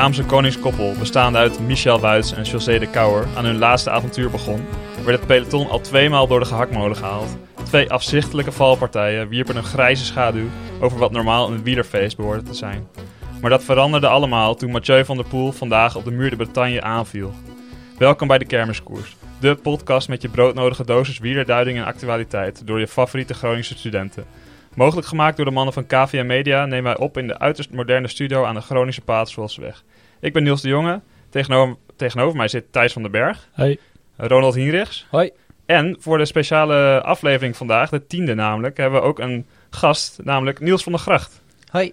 Vlaamse koningskoppel, bestaande uit Michel Wuits en José de Kouwer, aan hun laatste avontuur begon, werd het peloton al tweemaal door de gehaktmolen gehaald. Twee afzichtelijke valpartijen wierpen een grijze schaduw over wat normaal een wielerfeest behoorde te zijn. Maar dat veranderde allemaal toen Mathieu van der Poel vandaag op de muur de Bretagne aanviel. Welkom bij de Kermiskoers, de podcast met je broodnodige dosis wielerduiding en actualiteit door je favoriete Groningse studenten. Mogelijk gemaakt door de mannen van KVM Media nemen wij op in de uiterst moderne studio aan de Groningse Paatswolsweg. Ik ben Niels de Jonge, tegenover, tegenover mij zit Thijs van den Berg, Hoi. Ronald Hienrichs Hoi. en voor de speciale aflevering vandaag, de tiende namelijk, hebben we ook een gast, namelijk Niels van der Gracht. Hoi.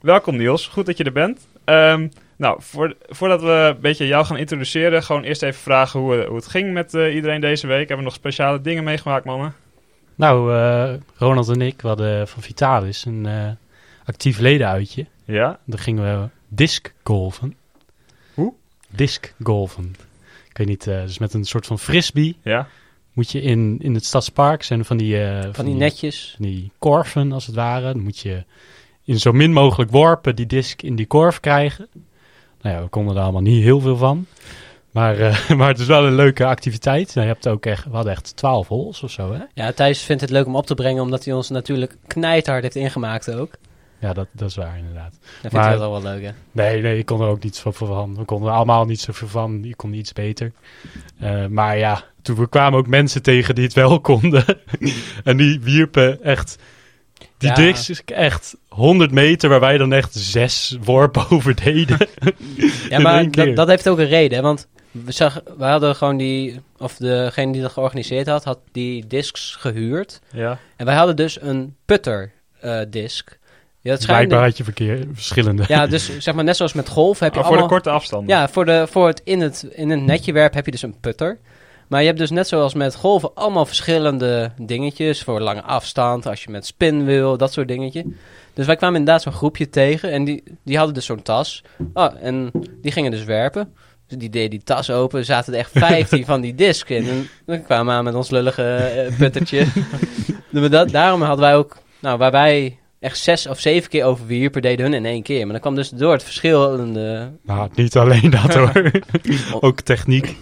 Welkom Niels, goed dat je er bent. Ehm, nou, voor, voordat we een beetje jou gaan introduceren, gewoon eerst even vragen hoe, hoe het ging met eh, iedereen deze week. Hebben we nog speciale dingen meegemaakt, mannen? Nou, eh, Ronald en ik hadden van Vitalis een eh, actief ledenuitje. Ja? Dan gingen we discgolfen. Hoe? Discgolfen. Ik weet niet, eh, dus met een soort van frisbee Ja? moet je in, in het stadspark zijn van die, eh, Van die netjes. van die korven als het ware. Dan moet je in zo min mogelijk worpen die disc in die korf krijgen. Nou ja, we konden er allemaal niet heel veel van. Maar, eh, maar het is wel een leuke activiteit. Nou, je hebt ook echt, we hadden echt 12 holes of zo, hè? Ja, Thijs vindt het leuk om op te brengen, omdat hij ons natuurlijk knijthard heeft ingemaakt ook. Ja, dat, dat is waar inderdaad. Dat Maar- hij wel wel leuk, hè? Nee, nee, ik kon er ook niet zoveel van. We konden er allemaal niet zoveel van. Je kon iets beter. Eh, maar ja, toen we kwamen ook mensen tegen die het wel konden. en die wierpen echt... Die Ja. is echt 100 meter, waar wij dan echt zes worpen over deden. Ja, maar dat, dat heeft ook een reden? Want we, zag, we hadden gewoon die... Of degene die dat georganiseerd had, had die discs gehuurd. Ja? En wij hadden dus een putter eh disc. Ja. Blijkbaar had je verkeer, verschillende. Ja, dus zeg maar net zoals met golf heb je Oh, voor allemaal... de korte afstanden. Ja, voor, de, voor het in, het in het netje werp heb je dus een putter. Maar je hebt dus net zoals met golven allemaal verschillende dingetjes. Voor lange afstand, als je met spin wil, dat soort dingetje. Dus wij kwamen inderdaad zo'n groepje tegen en die, die hadden dus zo'n tas. Oh, en die gingen dus werpen. Dus die deden die tas open, zaten er echt 15 van die discs in. En dan kwamen we aan met ons lullige eh, puttertje. Dat, daarom hadden wij ook, nou, waar wij echt zes of zeven keer over wierpen, deden hun in één keer. Maar dan kwam dus door het verschillende Nou, niet alleen dat hoor. ook techniek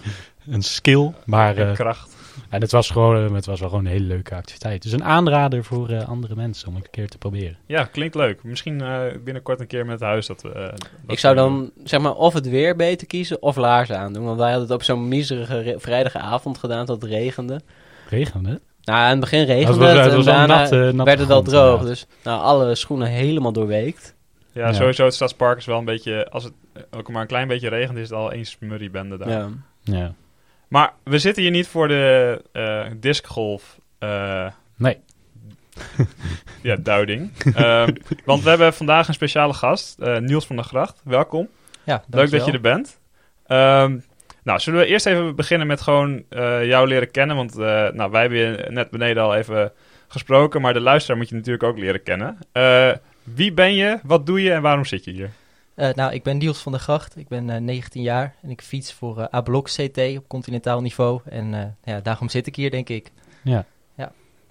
en skill. Maar En eh, kracht. En het, was gewoon, het was wel gewoon een hele leuke activiteit. Dus een aanrader voor eh, andere mensen om een keer te proberen. Ja, klinkt leuk. Misschien eh, binnenkort een keer met het huis dat we... eh, dat Ik zou doen. dan zeg maar of het weer beter kiezen of laarzen aandoen. Want wij hadden het op zo'n miserige vrijdagavond gedaan dat het regende. Regende? Nou, aan het begin regende Het was- het, het en was wel daarna nat, werd het wel grond, droog. Dus nou, alle schoenen helemaal doorweekt. Ja, Ja. sowieso het Stadspark is wel een beetje... Als het ook maar een klein beetje regent, is het al één smurriebende daar. Ja. Ja. Maar we zitten hier niet voor de eh discgolf... eh, Nee. ja, duiding. Ehm, want we hebben vandaag een speciale gast, eh, Niels van der Gracht. Welkom. Ja, Leuk dat je er bent. Ehm, nou, zullen we eerst even beginnen met gewoon jou leren kennen? Want nou, wij hebben je net beneden al even gesproken, maar de luisteraar moet je natuurlijk ook leren kennen. Wie ben je, wat doe je en waarom zit je hier? Eh, nou, ik ben Niels van der Gracht. Ik ben eh, 19 jaar en ik fiets voor eh A-Blok CT op continentaal niveau. En eh, ja, daarom zit ik hier, denk ik. Ja.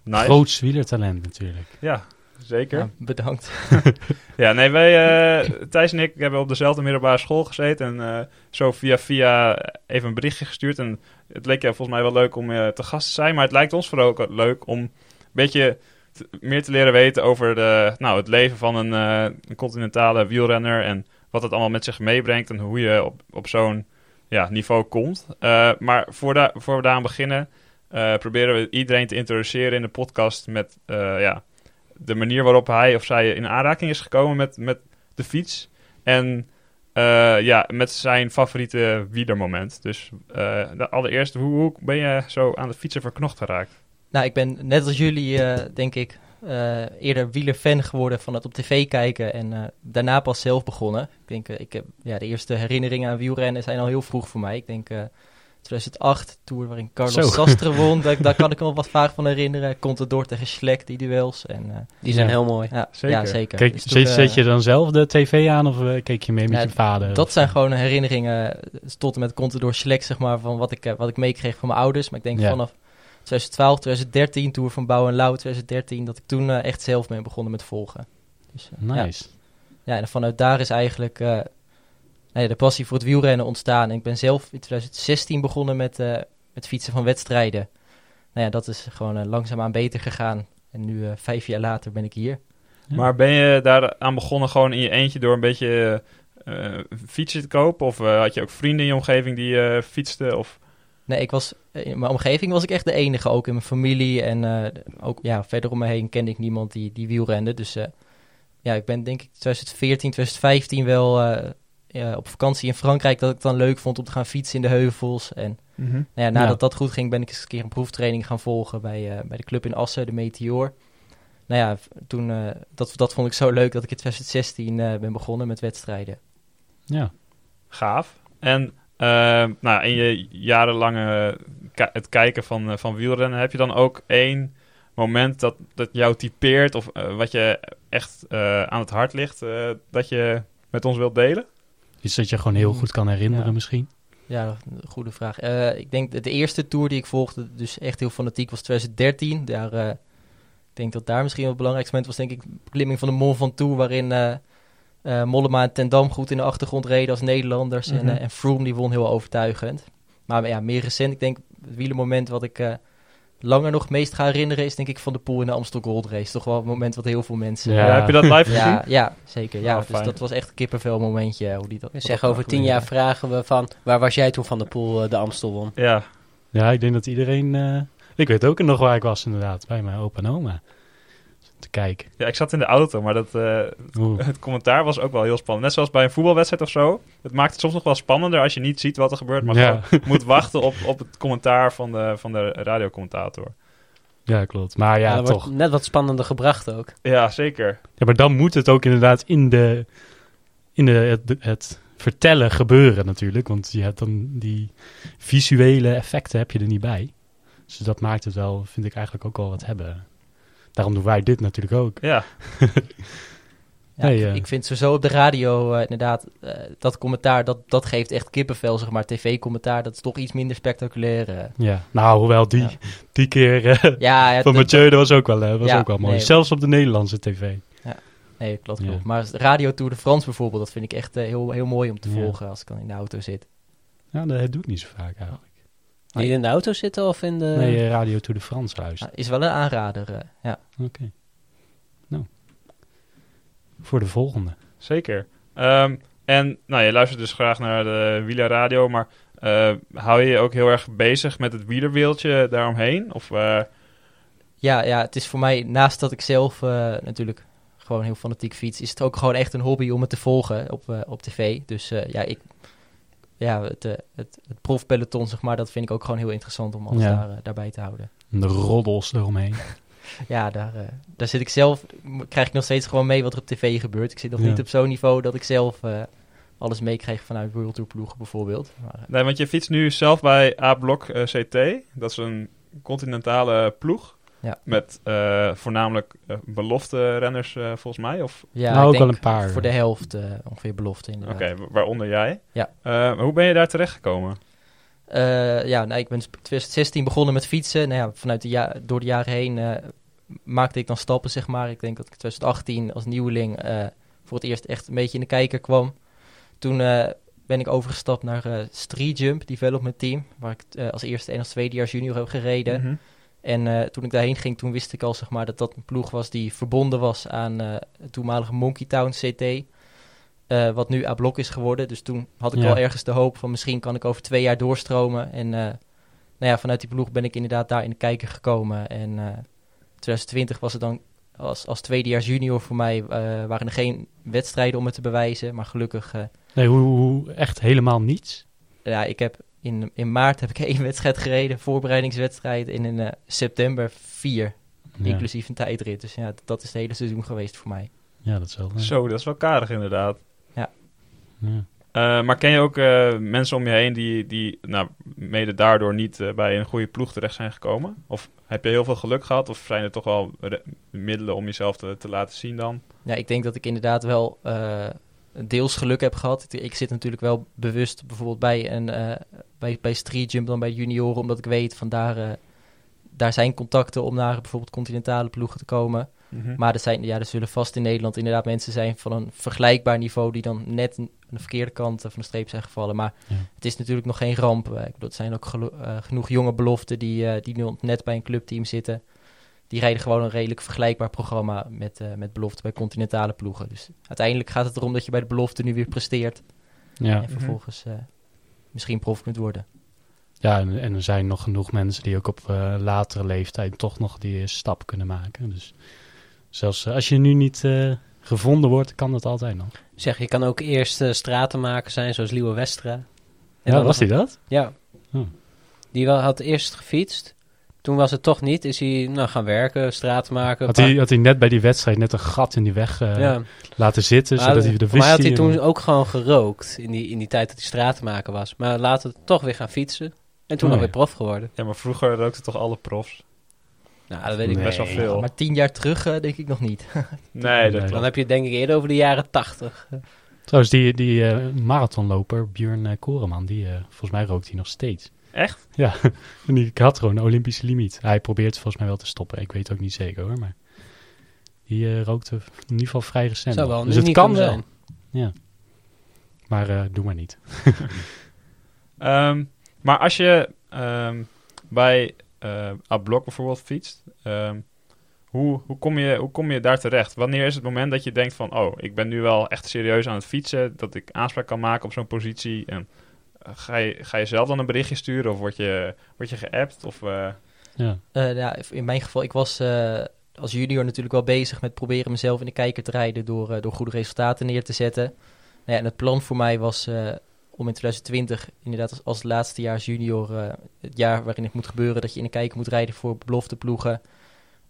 Nice. Groot wielertalent natuurlijk. Ja, zeker. Ja, bedankt. Ja, nee, wij, eh, Thijs en ik hebben op dezelfde middelbare school gezeten. En eh, zo via via even een berichtje gestuurd. En het leek volgens mij wel leuk om eh, te gast te zijn. Maar het lijkt ons vooral ook leuk om een beetje meer te leren weten over de, nou, het leven van een, eh, een continentale wielrenner. En wat het allemaal met zich meebrengt. En hoe je op, op zo'n ja, niveau komt. Eh, maar voordat voor we daaraan beginnen, eh, proberen we iedereen te introduceren in de podcast met eh, ja, de manier waarop hij of zij in aanraking is gekomen met, met de fiets. En ja, met zijn favoriete wielermoment. Dus allereerst, hoe, hoe ben je zo aan de fietsen verknocht geraakt? nou, ik ben net als jullie, denk ik, eerder wielerfan geworden van het op tv kijken. En eh, daarna pas zelf begonnen. Ik denk, eh, ik heb, ja, de eerste herinneringen aan wielrennen zijn al heel vroeg voor mij. Ik denk eh, 2008, Tour waarin Carlos Zo. Sastre won. daar, daar kan ik me wat vaak van herinneren. Komt het door tegen Schlek, die duels. En, eh, Die zijn Ja. heel mooi. ja, Zeker. Ja, zeker. Kijk, Dus zet, toen, eh, zet je dan zelf de tv aan of eh, keek je mee met Ja, je vader? Dat Of- zijn gewoon herinneringen, eh, tot en met Contador Select, zeg maar, van wat ik, eh, wat ik meekreeg van mijn ouders. Maar ik denk Ja. vanaf 2012, 2013, Tour van Bouw en Lauw 2013, dat ik toen eh, echt zelf ben begonnen met volgen. Dus, eh, ja. Nice. Ja, en vanuit daar is eigenlijk, eh, nou ja, de passie voor het wielrennen ontstaan. En ik ben zelf in 2016 begonnen met, eh, met fietsen van wedstrijden. Nou ja, dat is gewoon langzaamaan beter gegaan. En nu, vijf jaar later, ben ik hier. Ja. Maar ben je daar aan begonnen gewoon in je eentje door een beetje eh fietsen te kopen? Of had je ook vrienden in je omgeving die eh fietsten? Of... Nee, ik was, in mijn omgeving was ik echt de enige, ook in mijn familie. En eh, ook ja, verder om me heen kende ik niemand die, die wielrende. Dus eh, ja, ik ben denk ik 2014, 2015 wel eh, ja, op vakantie in Frankrijk... dat ik het dan leuk vond om te gaan fietsen in de heuvels. En nou ja, nadat Ja. dat goed ging, ben ik eens een keer een proeftraining gaan volgen... bij, eh, bij de club in Assen, de Meteor. Nou ja, toen, eh, dat, dat vond ik zo leuk dat ik in 2016 eh, ben begonnen met wedstrijden. Ja. Gaaf. En eh, nou, in je jarenlange ki- het kijken van, eh, van wielrennen, heb je dan ook één moment dat, dat jou typeert of eh, wat je echt eh, aan het hart ligt, eh, dat je met ons wilt delen? Iets dat je gewoon heel Mm. goed kan herinneren Ja. misschien. Ja, een goede vraag. Eh, ik denk dat de eerste tour die ik volgde, dus echt heel fanatiek, was 2013. Daar, eh, ik denk dat daar misschien wel het belangrijkste moment was, denk ik, de beklimming van de Mont Ventoux, waarin eh eh, Mollema en Ten Dam goed in de achtergrond reden als Nederlanders. Mhm. en, eh, en Froome die won heel overtuigend. Maar ja, meer recent, ik denk, het wielermoment wat ik eh, langer nog het meest ga herinneren, is denk ik van de Poel in de Amstel Gold Race. Toch wel een moment wat heel veel mensen... Ja. Ja, heb je dat live gezien? ja, ja, zeker. Ja, Oh, dus fijn. dat was echt een kippenvel momentje. Hoe die dat, over tien jaar vragen we van... Waar was jij toen Van de Poel de Amstel won? Ja. Ja, ik denk dat iedereen... eh, ik weet ook nog waar ik was inderdaad, bij mijn opa en oma. Te kijken. ja, ik zat in de auto, maar dat, eh, het commentaar was ook wel heel spannend. Net zoals bij een voetbalwedstrijd of zo. Het maakt het soms nog wel spannender als je niet ziet wat er gebeurt, maar Ja. gewoon moet wachten op, op het commentaar van de, van de radiocommentator. Ja, klopt. Maar ja, dat toch. wordt net wat spannender gebracht ook. Ja, zeker. Ja, maar dan moet het ook inderdaad in, de, in de, het, het vertellen gebeuren natuurlijk. Want je hebt dan die visuele effecten heb je er niet bij. Dus dat maakt het wel, vind ik eigenlijk ook wel wat hebben. Daarom doen wij dit natuurlijk ook. Ja, Ja, eh. ik vind sowieso op de radio eh, inderdaad, eh, dat commentaar, dat, dat geeft echt kippenvel, zeg maar. TV-commentaar, dat is toch iets minder spectaculair. Ja, nou, hoewel die, Ja. die keer eh, Ja, ja, van dat- Mathieu, dat was ook wel, was Ja, ook wel mooi. nee. Zelfs op de Nederlandse tv. Nee, klopt, Ja. klopt. Maar Radio Tour de France bijvoorbeeld, dat vind ik echt heel, heel mooi om te Ja. volgen als ik dan in de auto zit. Ja, dat doe ik niet zo vaak eigenlijk. Niet in de auto zitten of in de... Nee, eh, Radio Tour de France luisteren. Ah, is wel een aanrader, eh, ja. Oké. Nou, voor de volgende. zeker. Ehm, en nou, je luistert dus graag naar de wielerradio, maar eh, hou je je ook heel erg bezig met het wielerwereldje daaromheen? Of, eh, Ja, ja, het is voor mij, naast dat ik zelf natuurlijk gewoon heel fanatiek fiets, is het ook gewoon echt een hobby om het te volgen op, op tv. Dus eh, ja, ik, ja het, eh, het, het profpeloton, zeg maar, dat vind ik ook gewoon heel interessant om alles Ja. daar, eh, daarbij te houden. En de roddels eromheen. Ja, daar, eh, daar zit ik zelf, krijg ik nog steeds gewoon mee wat er op tv gebeurt. Ik zit nog Ja. niet op zo'n niveau dat ik zelf eh, alles meekrijg vanuit World Tour ploegen bijvoorbeeld. Maar, nee, want je fietst nu zelf bij A-Blok eh, CT. Dat is een continentale ploeg. Ja. Met eh, voornamelijk eh, belofte renners eh, volgens mij. Of, ja, Nou, ik ook denk wel een paar. Voor de helft eh, ongeveer belofte inderdaad. Oké, wa- waaronder jij. Ja. Eh, hoe ben je daar terechtgekomen? Eh, ja, nou, ik ben sp- 2016 begonnen met fietsen. Nou ja, vanuit de ja door de jaren heen eh, maakte ik dan stappen, zeg maar. Ik denk dat ik 2018 als nieuweling eh, voor het eerst echt een beetje in de kijker kwam. Toen eh, ben ik overgestapt naar eh Street Jump Development Team, waar ik eh, als eerste en als tweedejaars junior heb gereden. Mhm. En eh, toen ik daarheen ging, toen wist ik al zeg maar, dat dat een ploeg was die verbonden was aan eh, het toenmalige Monkey Town CT. eh, wat nu A-Blok is geworden. Dus toen had ik Ja. wel ergens de hoop van misschien kan ik over twee jaar doorstromen. En nou ja, vanuit die ploeg ben ik inderdaad daar in de kijker gekomen. En eh 2020 was het dan als, als tweedejaars junior voor mij. waren er geen wedstrijden om het te bewijzen. Maar gelukkig, Nee, hoe, hoe echt helemaal niets? ja, ik heb in, in maart heb ik één wedstrijd gereden. Voorbereidingswedstrijd. En in eh, september vier. Ja, Inclusief een tijdrit. Dus ja, dat is het hele seizoen geweest voor mij. ja dat is wel... Zo, dat is wel karig inderdaad. ja. Eh, maar ken je ook eh, mensen om je heen die, die nou, mede daardoor niet bij een goede ploeg terecht zijn gekomen? Of heb je heel veel geluk gehad? Of zijn er toch wel middelen om jezelf te, te laten zien dan? Ja, ik denk dat ik inderdaad wel eh, deels geluk heb gehad. Ik, zit natuurlijk wel bewust bijvoorbeeld bij, een, eh, bij, bij Street Jump dan bij junioren, omdat ik weet van daar, eh, daar zijn contacten om naar bijvoorbeeld continentale ploegen te komen. Maar er, zijn, ja, er zullen vast in Nederland inderdaad mensen zijn van een vergelijkbaar niveau die dan net een- de verkeerde kant eh, van de streep zijn gevallen. Maar Ja. het is natuurlijk nog geen ramp. Ik bedoel, het zijn ook genoeg jonge beloften die, die nu net bij een clubteam zitten. Die rijden gewoon een redelijk vergelijkbaar programma met, eh met beloften bij continentale ploegen. Dus uiteindelijk gaat het erom dat je bij de belofte nu weer presteert. Ja, En vervolgens eh, misschien prof kunt worden. ja en, en er zijn nog genoeg mensen die ook op eh, latere leeftijd toch nog die stap kunnen maken. Dus zelfs als je nu niet eh, gevonden wordt, kan dat altijd nog. Zeg, je kan ook eerst eh, stratenmaker zijn, zoals Liewe Westra. En Ja, was hij dat? Ja. Hm. Die wel, had eerst gefietst. Toen was het toch niet. Is hij nou, gaan werken, straten maken. Had hij, had hij net bij die wedstrijd net een gat in die weg eh, ja. laten zitten, Maar, zodat hij de mij had hij toen ook gewoon gerookt in die, in die tijd dat hij stratenmaker was. Maar later toch weer gaan fietsen. En toen Oh, nog ja. weer prof geworden. Ja, maar vroeger rookten toch alle profs? Nou, dat weet ik Nee. Best wel veel. Maar tien jaar terug eh, denk ik nog niet. Nee, dat Nee. Dan heb je het denk ik eerder over de jaren tachtig. Trouwens, die, die eh, marathonloper, Björn Koreman, die, volgens mij rookt hij nog steeds. Echt? Ja, en die had gewoon een Olympische limiet. Hij probeert volgens mij wel te stoppen. Ik weet ook niet zeker hoor, maar die eh, rookte in ieder geval vrij recent. Zou wel dus het kan wel. zijn. Maar eh, doe maar niet. Ehm, maar als je ehm, bij eh A-Blok bijvoorbeeld fietst, ehm, hoe, hoe, kom je, hoe kom je daar terecht? Wanneer is het moment dat je denkt van, oh, ik ben nu wel echt serieus aan het fietsen, dat ik aanspraak kan maken op zo'n positie en ga, je, ga je zelf dan een berichtje sturen of word je, word je geappt? Of, eh, Ja, Eh, ja, in mijn geval, ik was eh, als junior natuurlijk wel bezig met proberen mezelf in de kijker te rijden door, door goede resultaten neer te zetten. Nou ja, en het plan voor mij was eh, om in 2020, inderdaad als, als laatste jaar als junior, eh, het jaar waarin het moet gebeuren dat je in de kijker moet rijden voor belofte ploegen,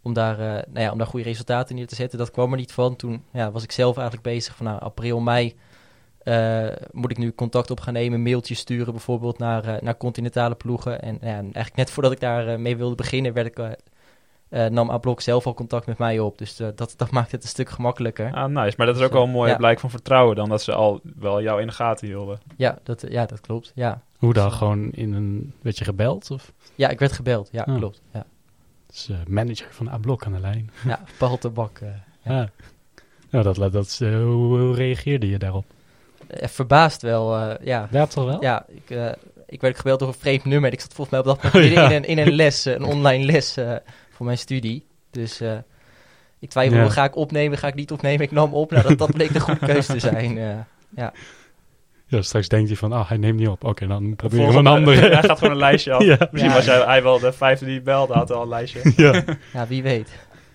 om daar, eh, nou ja, om daar goede resultaten neer te zetten. Dat kwam er niet van. Toen ja, was ik zelf eigenlijk bezig van nou, april, mei. Eh, moet ik nu contact op gaan nemen, mailtjes sturen bijvoorbeeld naar, eh, naar continentale ploegen. En ja, en eigenlijk net voordat ik daar eh, mee wilde beginnen, werd ik, nam A-Blok zelf al contact met mij op. Dus eh, dat, dat maakt het een stuk gemakkelijker. ah, nice. Maar dat is ook wel een mooie Ja. blijk van vertrouwen dan, dat ze al wel jou in de gaten hielden. Ja, dat, ja, dat klopt. Ja. hoe dan? Gewoon in een... Werd je gebeld? Of ja, ik werd gebeld. Ja, Oh. klopt. Ja, is eh, manager van A-Blok aan de lijn? ja Paul de Bak. eh, Ja. Ja. Nou, dat, dat, hoe reageerde je daarop? Eh, verbaasd wel, eh, ja. Ja, toch wel? Ja, ik, eh, ik werd gebeld door een vreemd nummer. Ik zat volgens mij op dat moment midden in, een, in een les, een online les eh, voor mijn studie. Dus eh, ik twijfelde, Ja. ga ik opnemen, ga ik niet opnemen? Ik nam op. Nou, dat, dat bleek de goede keuze te zijn. eh. Ja, straks denkt hij van, ah, hij neemt niet op. Oké, dan probeer Volgende- een andere. hij gaat gewoon een lijstje af. Ja. Misschien Ja. was hij, hij wel de vijfde die belde, had al een lijstje. ja. ja, wie weet.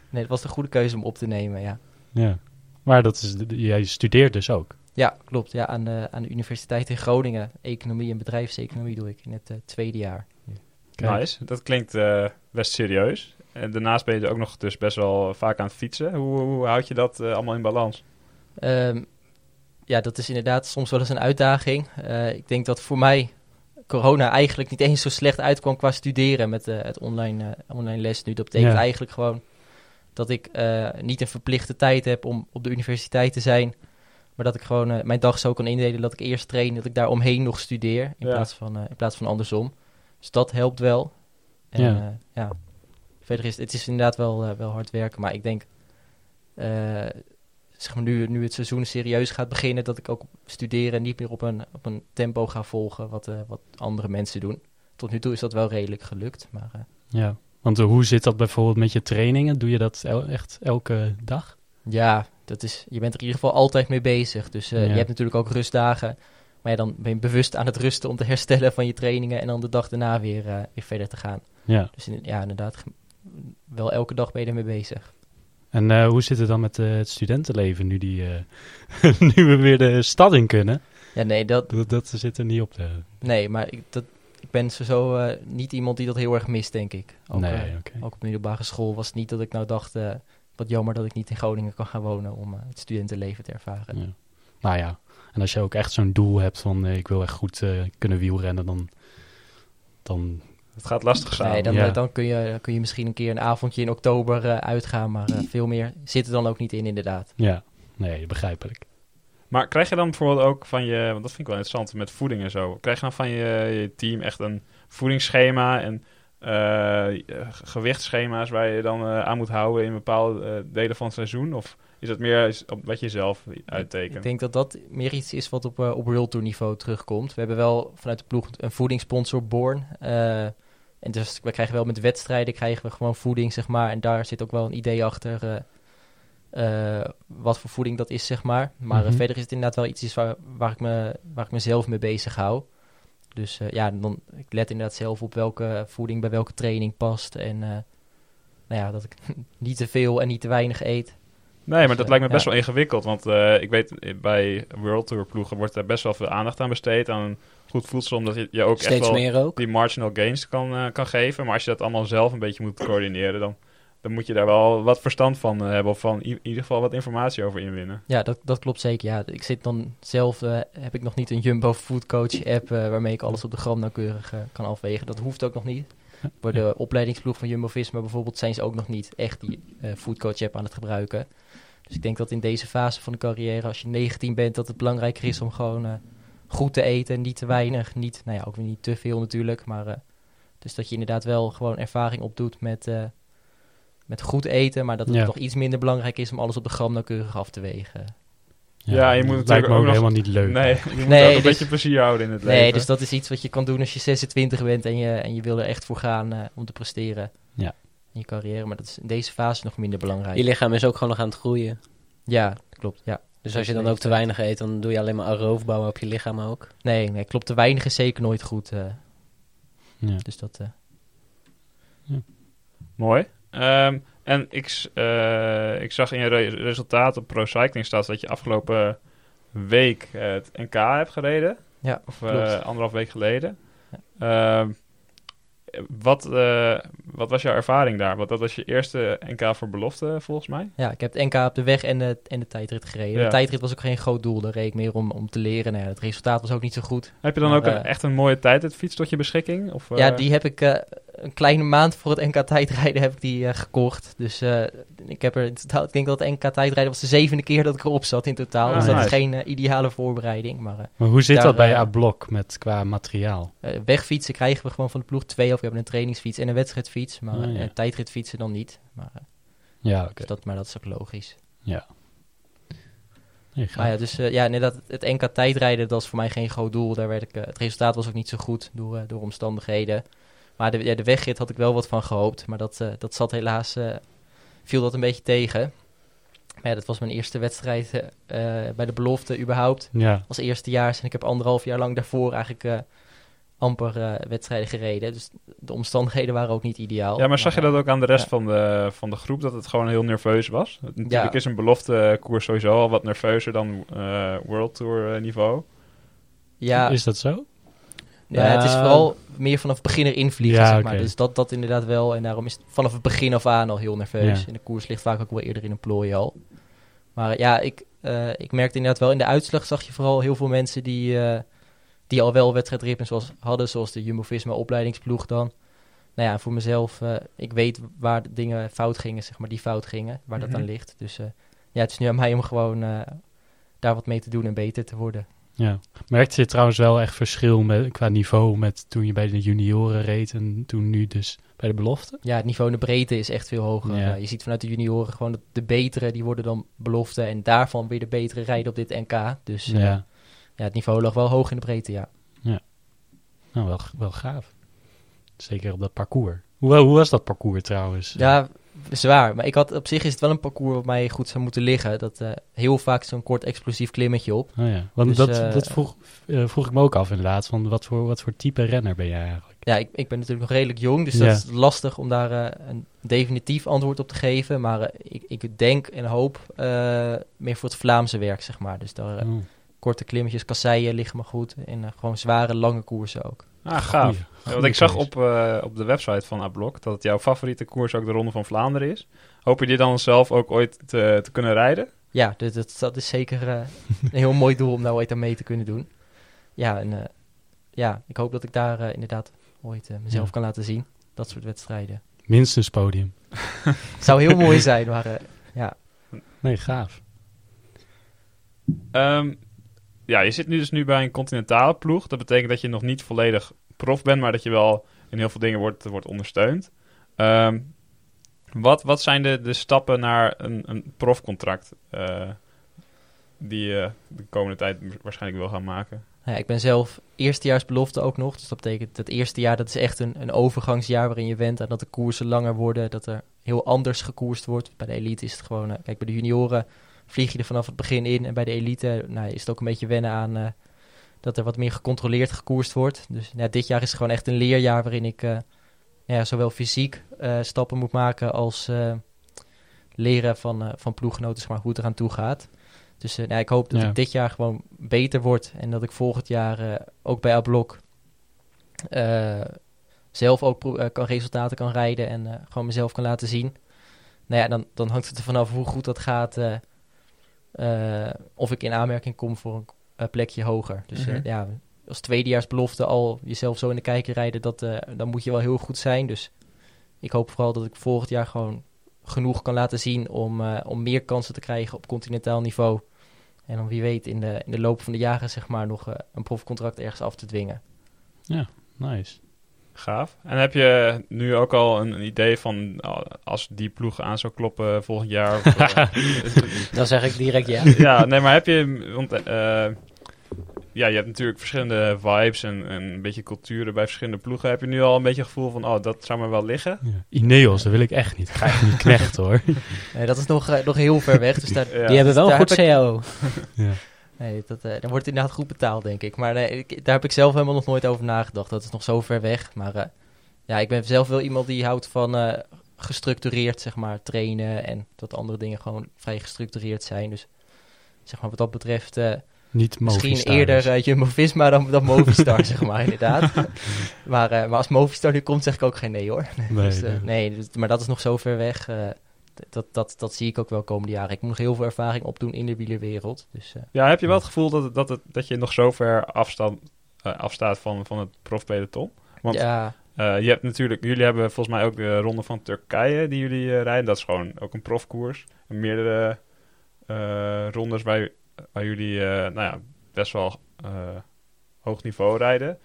Nee, het was de goede keuze om op te nemen, ja. ja. Maar dat is, jij studeert dus ook. Ja, klopt. Ja, aan, de, aan de Universiteit in Groningen. Economie en bedrijfseconomie doe ik in het eh, tweede jaar. Kijk. Nice, dat klinkt eh, best serieus. En daarnaast ben je ook nog dus best wel vaak aan het fietsen. Hoe, hoe houd je dat eh, allemaal in balans? Ehm, ja, dat is inderdaad soms wel eens een uitdaging. Eh, ik denk dat voor mij corona eigenlijk niet eens zo slecht uitkwam qua studeren met het online, online les nu. Dat betekent Ja. eigenlijk gewoon dat ik eh, niet een verplichte tijd heb om op de universiteit te zijn. Maar dat ik gewoon eh, mijn dag zo kan indelen dat ik eerst train, dat ik daar omheen nog studeer. In, Ja. plaats, van, eh, in plaats van andersom. Dus dat helpt wel. En, Ja. ja. ja. Verder is het is inderdaad wel, eh, wel hard werken. Maar ik denk, eh, zeg maar nu, nu het seizoen serieus gaat beginnen, dat ik ook studeren niet meer op een, op een tempo ga volgen wat, eh, wat andere mensen doen. Tot nu toe is dat wel redelijk gelukt. Maar eh, Ja. Want eh, hoe zit dat bijvoorbeeld met je trainingen? Doe je dat el- echt elke dag? ja, dat is, je bent er in ieder geval altijd mee bezig. Dus eh, Ja. je hebt natuurlijk ook rustdagen. Maar ja, dan ben je bewust aan het rusten om te herstellen van je trainingen en dan de dag daarna weer, eh, weer verder te gaan. Ja. Dus in- ja, inderdaad, wel elke dag ben je ermee bezig. En eh, hoe zit het dan met het studentenleven nu, die, nu we weer de stad in kunnen? Ja, nee, dat, Dat, dat zit er niet op. Nee maar ik, dat, ik ben sowieso eh, niet iemand die dat heel erg mist, denk ik. Ook, nee. Ook op de middelbare school was het niet dat ik nou dacht, wat jammer dat ik niet in Groningen kan gaan wonen om eh, het studentenleven te ervaren. Ja. Nou ja, en als je ook echt zo'n doel hebt van eh, ik wil echt goed eh, kunnen wielrennen, dan, dan Het gaat lastig zijn. Nee, dan, Ja. dan kun, je, dan kun je misschien een keer een avondje in oktober eh, uitgaan, maar eh, veel meer zit er dan ook niet in, inderdaad. ja, nee, begrijpelijk. Maar krijg je dan bijvoorbeeld ook van je, want dat vind ik wel interessant met voeding en zo. Krijg je dan van je, je team echt een voedingsschema en gewichtsschema's waar je dan eh, aan moet houden in bepaalde eh, delen van het seizoen? Of is het meer wat je zelf uittekent? Ik denk dat dat meer iets is wat op, eh, op World Tour niveau terugkomt. We hebben wel vanuit de ploeg een voedingssponsor, Born. eh, en dus we krijgen wel met wedstrijden krijgen we gewoon voeding, zeg maar. En daar zit ook wel een idee achter eh, eh, wat voor voeding dat is, zeg maar. Maar eh, Mhm. verder is het inderdaad wel iets waar, waar, ik me, waar ik mezelf mee bezig hou. Dus eh, ja, dan, ik let inderdaad zelf op welke voeding bij welke training past. En eh, nou ja, dat ik niet te veel en niet te weinig eet. Nee, maar Dus, dat eh, lijkt me best ja. wel ingewikkeld. Want ik weet, bij World Tour ploegen wordt er best wel veel aandacht aan besteed. Aan goed voedsel, omdat je, je ook echt Steeds wel meer ook. die marginal gains kan, kan geven. Maar als je dat allemaal zelf een beetje moet coördineren, dan, dan moet je daar wel wat verstand van eh, hebben. Of van in ieder geval wat informatie over inwinnen. Ja, dat, dat klopt zeker. Ja, ik zit dan zelf, eh, heb ik nog niet een Jumbo Food Coach app eh, waarmee ik alles op de gram nauwkeurig kan afwegen. Dat hoeft ook nog niet. Voor de opleidingsploeg van Jumbo-Visma bijvoorbeeld zijn ze ook nog niet echt die Food Coach app aan het gebruiken. Dus ik denk dat in deze fase van de carrière, als je 19 bent, dat het belangrijker is om gewoon goed te eten, niet te weinig, niet, nou ja, ook weer niet te veel natuurlijk, maar dus dat je inderdaad wel gewoon ervaring opdoet met, met goed eten, maar dat het Ja. toch iets minder belangrijk is om alles op de gram nauwkeurig af te wegen. Ja, je moet dat natuurlijk ook nog- helemaal niet leuk. Nee, je moet Nee, ook een dus- beetje plezier houden in het leven. Nee, dus dat is iets wat je kan doen als je 26 bent en je, en je wil er echt voor gaan eh, om te presteren Ja. in je carrière. Maar dat is in deze fase nog minder belangrijk. Je lichaam is ook gewoon nog aan het groeien. Ja, klopt. Ja. Dus als je dan ook te weinig eet, dan doe je alleen maar roof bouwen op je lichaam ook. Nee, nee, klopt. Te weinig is zeker nooit goed. eh, Ja. dus dat, eh, Mooi. Ehm, en ik, eh, ik zag in je re- resultaten op Pro Cycling staat dat je afgelopen week het NK hebt gereden. Ja, Of eh, anderhalf week geleden. Ehm, wat, eh, wat was jouw ervaring daar? Want dat was je eerste NK voor belofte, volgens mij. ja, ik heb het NK op de weg en de, en de tijdrit gereden. Ja. De tijdrit was ook geen groot doel. Daar reed ik meer om, om te leren. Nou ja, het resultaat was ook niet zo goed. Heb je dan Maar, ook een, eh, echt een mooie tijdritfiets tot je beschikking? Of, Ja, eh, die heb ik eh, een kleine maand voor het NK tijdrijden heb ik die eh, gekocht. Dus eh, ik heb er in totaal, ik denk dat het NK tijdrijden was de zevende keer dat ik erop zat in totaal. Ah, dus dat nice. is geen ideale voorbereiding. Maar eh, Maar hoe zit Daar, dat bij A-Blok met qua materiaal? wegfietsen krijgen we gewoon van de ploeg twee. Of we hebben een trainingsfiets en een wedstrijdfiets. Maar Ah, ja. tijdritfietsen dan niet. Maar, eh, Ja, oké. dus dat, maar dat is ook logisch. Nee, gaaf. Maar ja, dus eh, ja, inderdaad, het NK tijdrijden, dat was voor mij geen groot doel. Daar werd ik, eh, het resultaat was ook niet zo goed door, door omstandigheden. Maar de, ja, de wegrit had ik wel wat van gehoopt. Maar dat, dat zat helaas, viel dat een beetje tegen. Maar ja, dat was mijn eerste wedstrijd bij de belofte überhaupt. Ja, Als eerstejaars. En ik heb anderhalf jaar lang daarvoor eigenlijk amper eh, wedstrijden gereden. Dus de omstandigheden waren ook niet ideaal. Ja, maar zag je dat ook aan de rest ja. van, de, van de groep, dat het gewoon heel nerveus was? Natuurlijk Ja. is een belofte koers sowieso al wat nerveuzer dan eh, World Tour eh, niveau. Ja, is dat zo? Ja, het is vooral meer vanaf het begin erin vliegen, Ja, zeg maar. oké. Dus dat, dat inderdaad wel. En daarom is het vanaf het begin af aan al heel nerveus. Ja. En de koers ligt vaak ook wel eerder in een plooi al. Maar ja, ik, eh, ik merkte inderdaad wel in de uitslag zag je vooral heel veel mensen die, eh, die al wel wedstrijdritmes zoals, hadden, zoals de Jumbo-Visma opleidingsploeg dan. Nou ja, voor mezelf, eh, ik weet waar de dingen fout gingen, zeg maar, die fout gingen, waar Mhm. dat aan ligt. Dus eh, ja, het is nu aan mij om gewoon eh, daar wat mee te doen en beter te worden. Ja. Merkte je trouwens wel echt verschil met, qua niveau met toen je bij de junioren reed en toen nu dus bij de belofte? Ja, het niveau in de breedte is echt veel hoger. Ja. Je ziet vanuit de junioren gewoon dat de betere, die worden dan belofte. En daarvan weer de betere rijden op dit NK. Dus ja. Ja. het niveau lag wel hoog in de breedte, ja. Nou, wel, wel gaaf. Zeker op dat parcours. Hoe, hoe was dat parcours trouwens? Ja, zwaar. Maar ik had, op zich is het wel een parcours wat mij goed zou moeten liggen. Dat eh, heel vaak zo'n kort explosief klimmetje op. Oh ja, want Dus, dat, eh, dat vroeg, eh, vroeg ik me ook af inderdaad. Van wat, voor, wat voor type renner ben jij eigenlijk? Ja, ik, ik ben natuurlijk nog redelijk jong, dus Ja. dat is lastig om daar een definitief antwoord op te geven. Maar ik, ik denk en hoop meer voor het Vlaamse werk, zeg maar. Dus daar, Oh, korte klimmetjes, kasseien liggen me goed. En eh, gewoon zware, lange koersen ook. Ah, gaaf. goeie- Ja, goeie want ik zag op, eh, op de website van Ablok dat het jouw favoriete koers ook de Ronde van Vlaanderen is. Hoop je die dan zelf ook ooit te, te kunnen rijden? Ja, dus dat, dat is zeker eh, een heel mooi doel om daar ooit aan mee te kunnen doen. Ja, en eh, ja, ik hoop dat ik daar inderdaad ooit mezelf Ja. kan laten zien. Dat soort wedstrijden. Minstens podium. Zou heel mooi zijn, maar ja. Nee, gaaf. Ehm, ja, je zit nu dus nu bij een continentale ploeg. Dat betekent dat je nog niet volledig prof bent, maar dat je wel in heel veel dingen wordt, wordt ondersteund. Ehm, wat, wat zijn de, de stappen naar een, een profcontract eh, die je de komende tijd waarschijnlijk wil gaan maken? Ja, ik ben zelf eerstejaarsbelofte ook nog. Dus dat betekent dat eerste jaar dat is echt een, een overgangsjaar waarin je went aan dat de koersen langer worden. Dat er heel anders gekoerst wordt. Bij de elite is het gewoon... eh, kijk, bij de junioren vlieg je er vanaf het begin in. En bij de elite nou, is het ook een beetje wennen aan eh, dat er wat meer gecontroleerd gekoerst wordt. Dus ja, dit jaar is gewoon echt een leerjaar waarin ik eh, ja, zowel fysiek eh, stappen moet maken als leren van, van ploeggenoten maar, hoe het eraan toe gaat. Dus nou, ik hoop dat Ja. ik dit jaar gewoon beter word en dat ik volgend jaar ook bij Ablok zelf ook kan resultaten kan rijden en gewoon mezelf kan laten zien. Nou ja, dan, dan hangt het er vanaf hoe goed dat gaat. Eh, of ik in aanmerking kom voor een eh, plekje hoger. Dus eh, Mhm. ja, als tweedejaarsbelofte al jezelf zo in de kijker rijden, dat, dan moet je wel heel goed zijn. Dus ik hoop vooral dat ik volgend jaar gewoon genoeg kan laten zien om, om meer kansen te krijgen op continentaal niveau. En dan wie weet in de, in de loop van de jaren zeg maar nog een profcontract ergens af te dwingen. Nice. Gaaf. En heb je nu ook al een, een idee van oh, als die ploeg aan zou kloppen volgend jaar? Of, eh, Dan zeg ik direct ja. ja, nee, maar heb je... Want, eh, ja, je hebt natuurlijk verschillende vibes en, en een beetje culturen bij verschillende ploegen. Heb je nu al een beetje het gevoel van, oh, dat zou me wel liggen? Ja. Ineos, dat wil ik echt niet. Ik ga echt niet knechten hoor. Nee, dat is nog, eh, nog heel ver weg. Dus daar, Ja. Die hebben wel een goed ik- CAO. Ja. Nee, dat, eh, dan wordt het inderdaad goed betaald, denk ik. Maar nee, ik- daar heb ik zelf helemaal nog nooit over nagedacht. Dat is nog zo ver weg. Maar eh, ja, ik ben zelf wel iemand die houdt van eh, gestructureerd, zeg maar, trainen. En dat andere dingen gewoon vrij gestructureerd zijn. Dus zeg maar, wat dat betreft, eh, misschien eerder dus. uh, Jumbo-Visma dan, dan Movistar, zeg maar, inderdaad. maar, eh, maar als Movistar nu komt, zeg ik ook geen nee, hoor. Nee, Dus, eh, nee. nee, dus- maar dat is nog zo ver weg. Dat, dat, dat zie ik ook wel komende jaren. Ik moet nog heel veel ervaring opdoen in de wielerwereld. Dus eh, Ja, heb je wel het gevoel dat, dat, het, dat je nog zo ver afstand, eh, afstaat van, van het profpeloton? Want ja, eh, je hebt natuurlijk, jullie hebben volgens mij ook de ronde van Turkije die jullie rijden. Dat is gewoon ook een profkoers. En meerdere rondes waar, waar jullie nou ja, best wel hoog niveau rijden.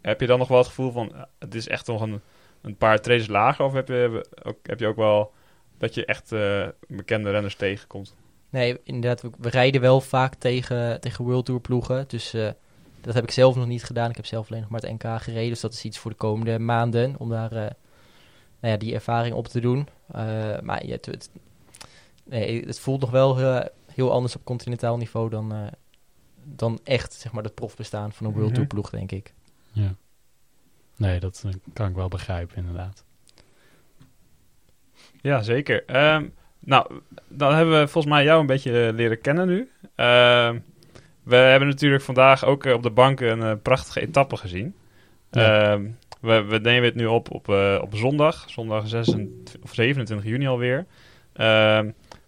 Heb, je dan nog wel het gevoel van, het is echt nog een, een paar traces lager? Of heb je ook, heb je ook wel dat je echt eh, bekende renners tegenkomt? Nee, inderdaad, we, rijden wel vaak tegen, tegen World Tour ploegen. Dus eh, dat heb ik zelf nog niet gedaan. Ik heb zelf alleen nog maar het NK gereden. Dus dat is iets voor de komende maanden. Om daar eh, nou ja, die ervaring op te doen. Eh, maar ja, het, het, nee, het voelt nog wel heel anders op continentaal niveau dan, eh, dan echt zeg maar, het profbestaan van een World Mhm. Tour ploeg, denk ik. Ja. Nee, dat kan ik wel begrijpen inderdaad. Ja, zeker. Ehm, nou, dan hebben we volgens mij jou een beetje eh, leren kennen nu. Ehm, we hebben natuurlijk vandaag ook eh, op de bank een eh, prachtige etappe gezien. Ja. Ehm, we, we nemen het nu op op, op zondag, zondag 26, of 27 juni alweer.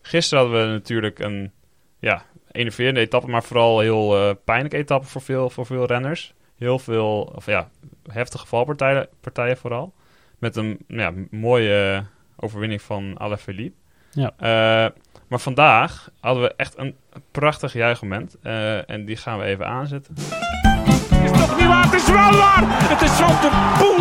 Gisteren hadden we natuurlijk een ja, enerverende etappe, maar vooral heel eh, pijnlijke etappe voor veel, voor veel renners. Heel veel, of ja, heftige valpartijen partijen vooral. Met een ja, mooie overwinning van Alaphilippe. Ja. Eh, maar vandaag hadden we echt een prachtig juichmoment. eh, en die gaan we even aanzetten. is toch niet waar? Het is wel waar! Het is Van de Poel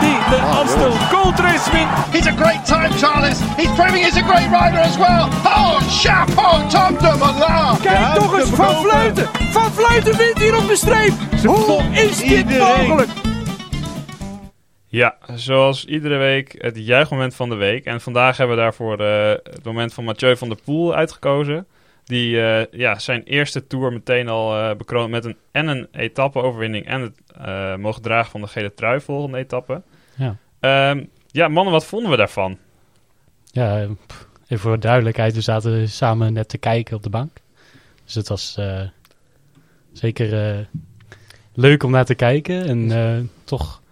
die de Amstel Gold Race wint. He's a great time, Charles. He's proving he's a great rider as well. Oh, chapeau, Tom de Moulin. Kijk toch eens, Van Vleuten! Van Vleuten wint hier op de streep! Hoe is dit mogelijk? Zoals iedere week het juichmoment van de week. En vandaag hebben we daarvoor eh, het moment van Mathieu van der Poel uitgekozen. Die eh, ja, zijn eerste tour meteen al eh bekroond met een, en een etappe-overwinning en het mogen dragen van de gele trui volgende etappe. Ja. Ehm, ja, mannen, wat vonden we daarvan? Ja, even voor duidelijkheid, we zaten samen net te kijken op de bank. Dus het was zeker leuk om naar te kijken. En toch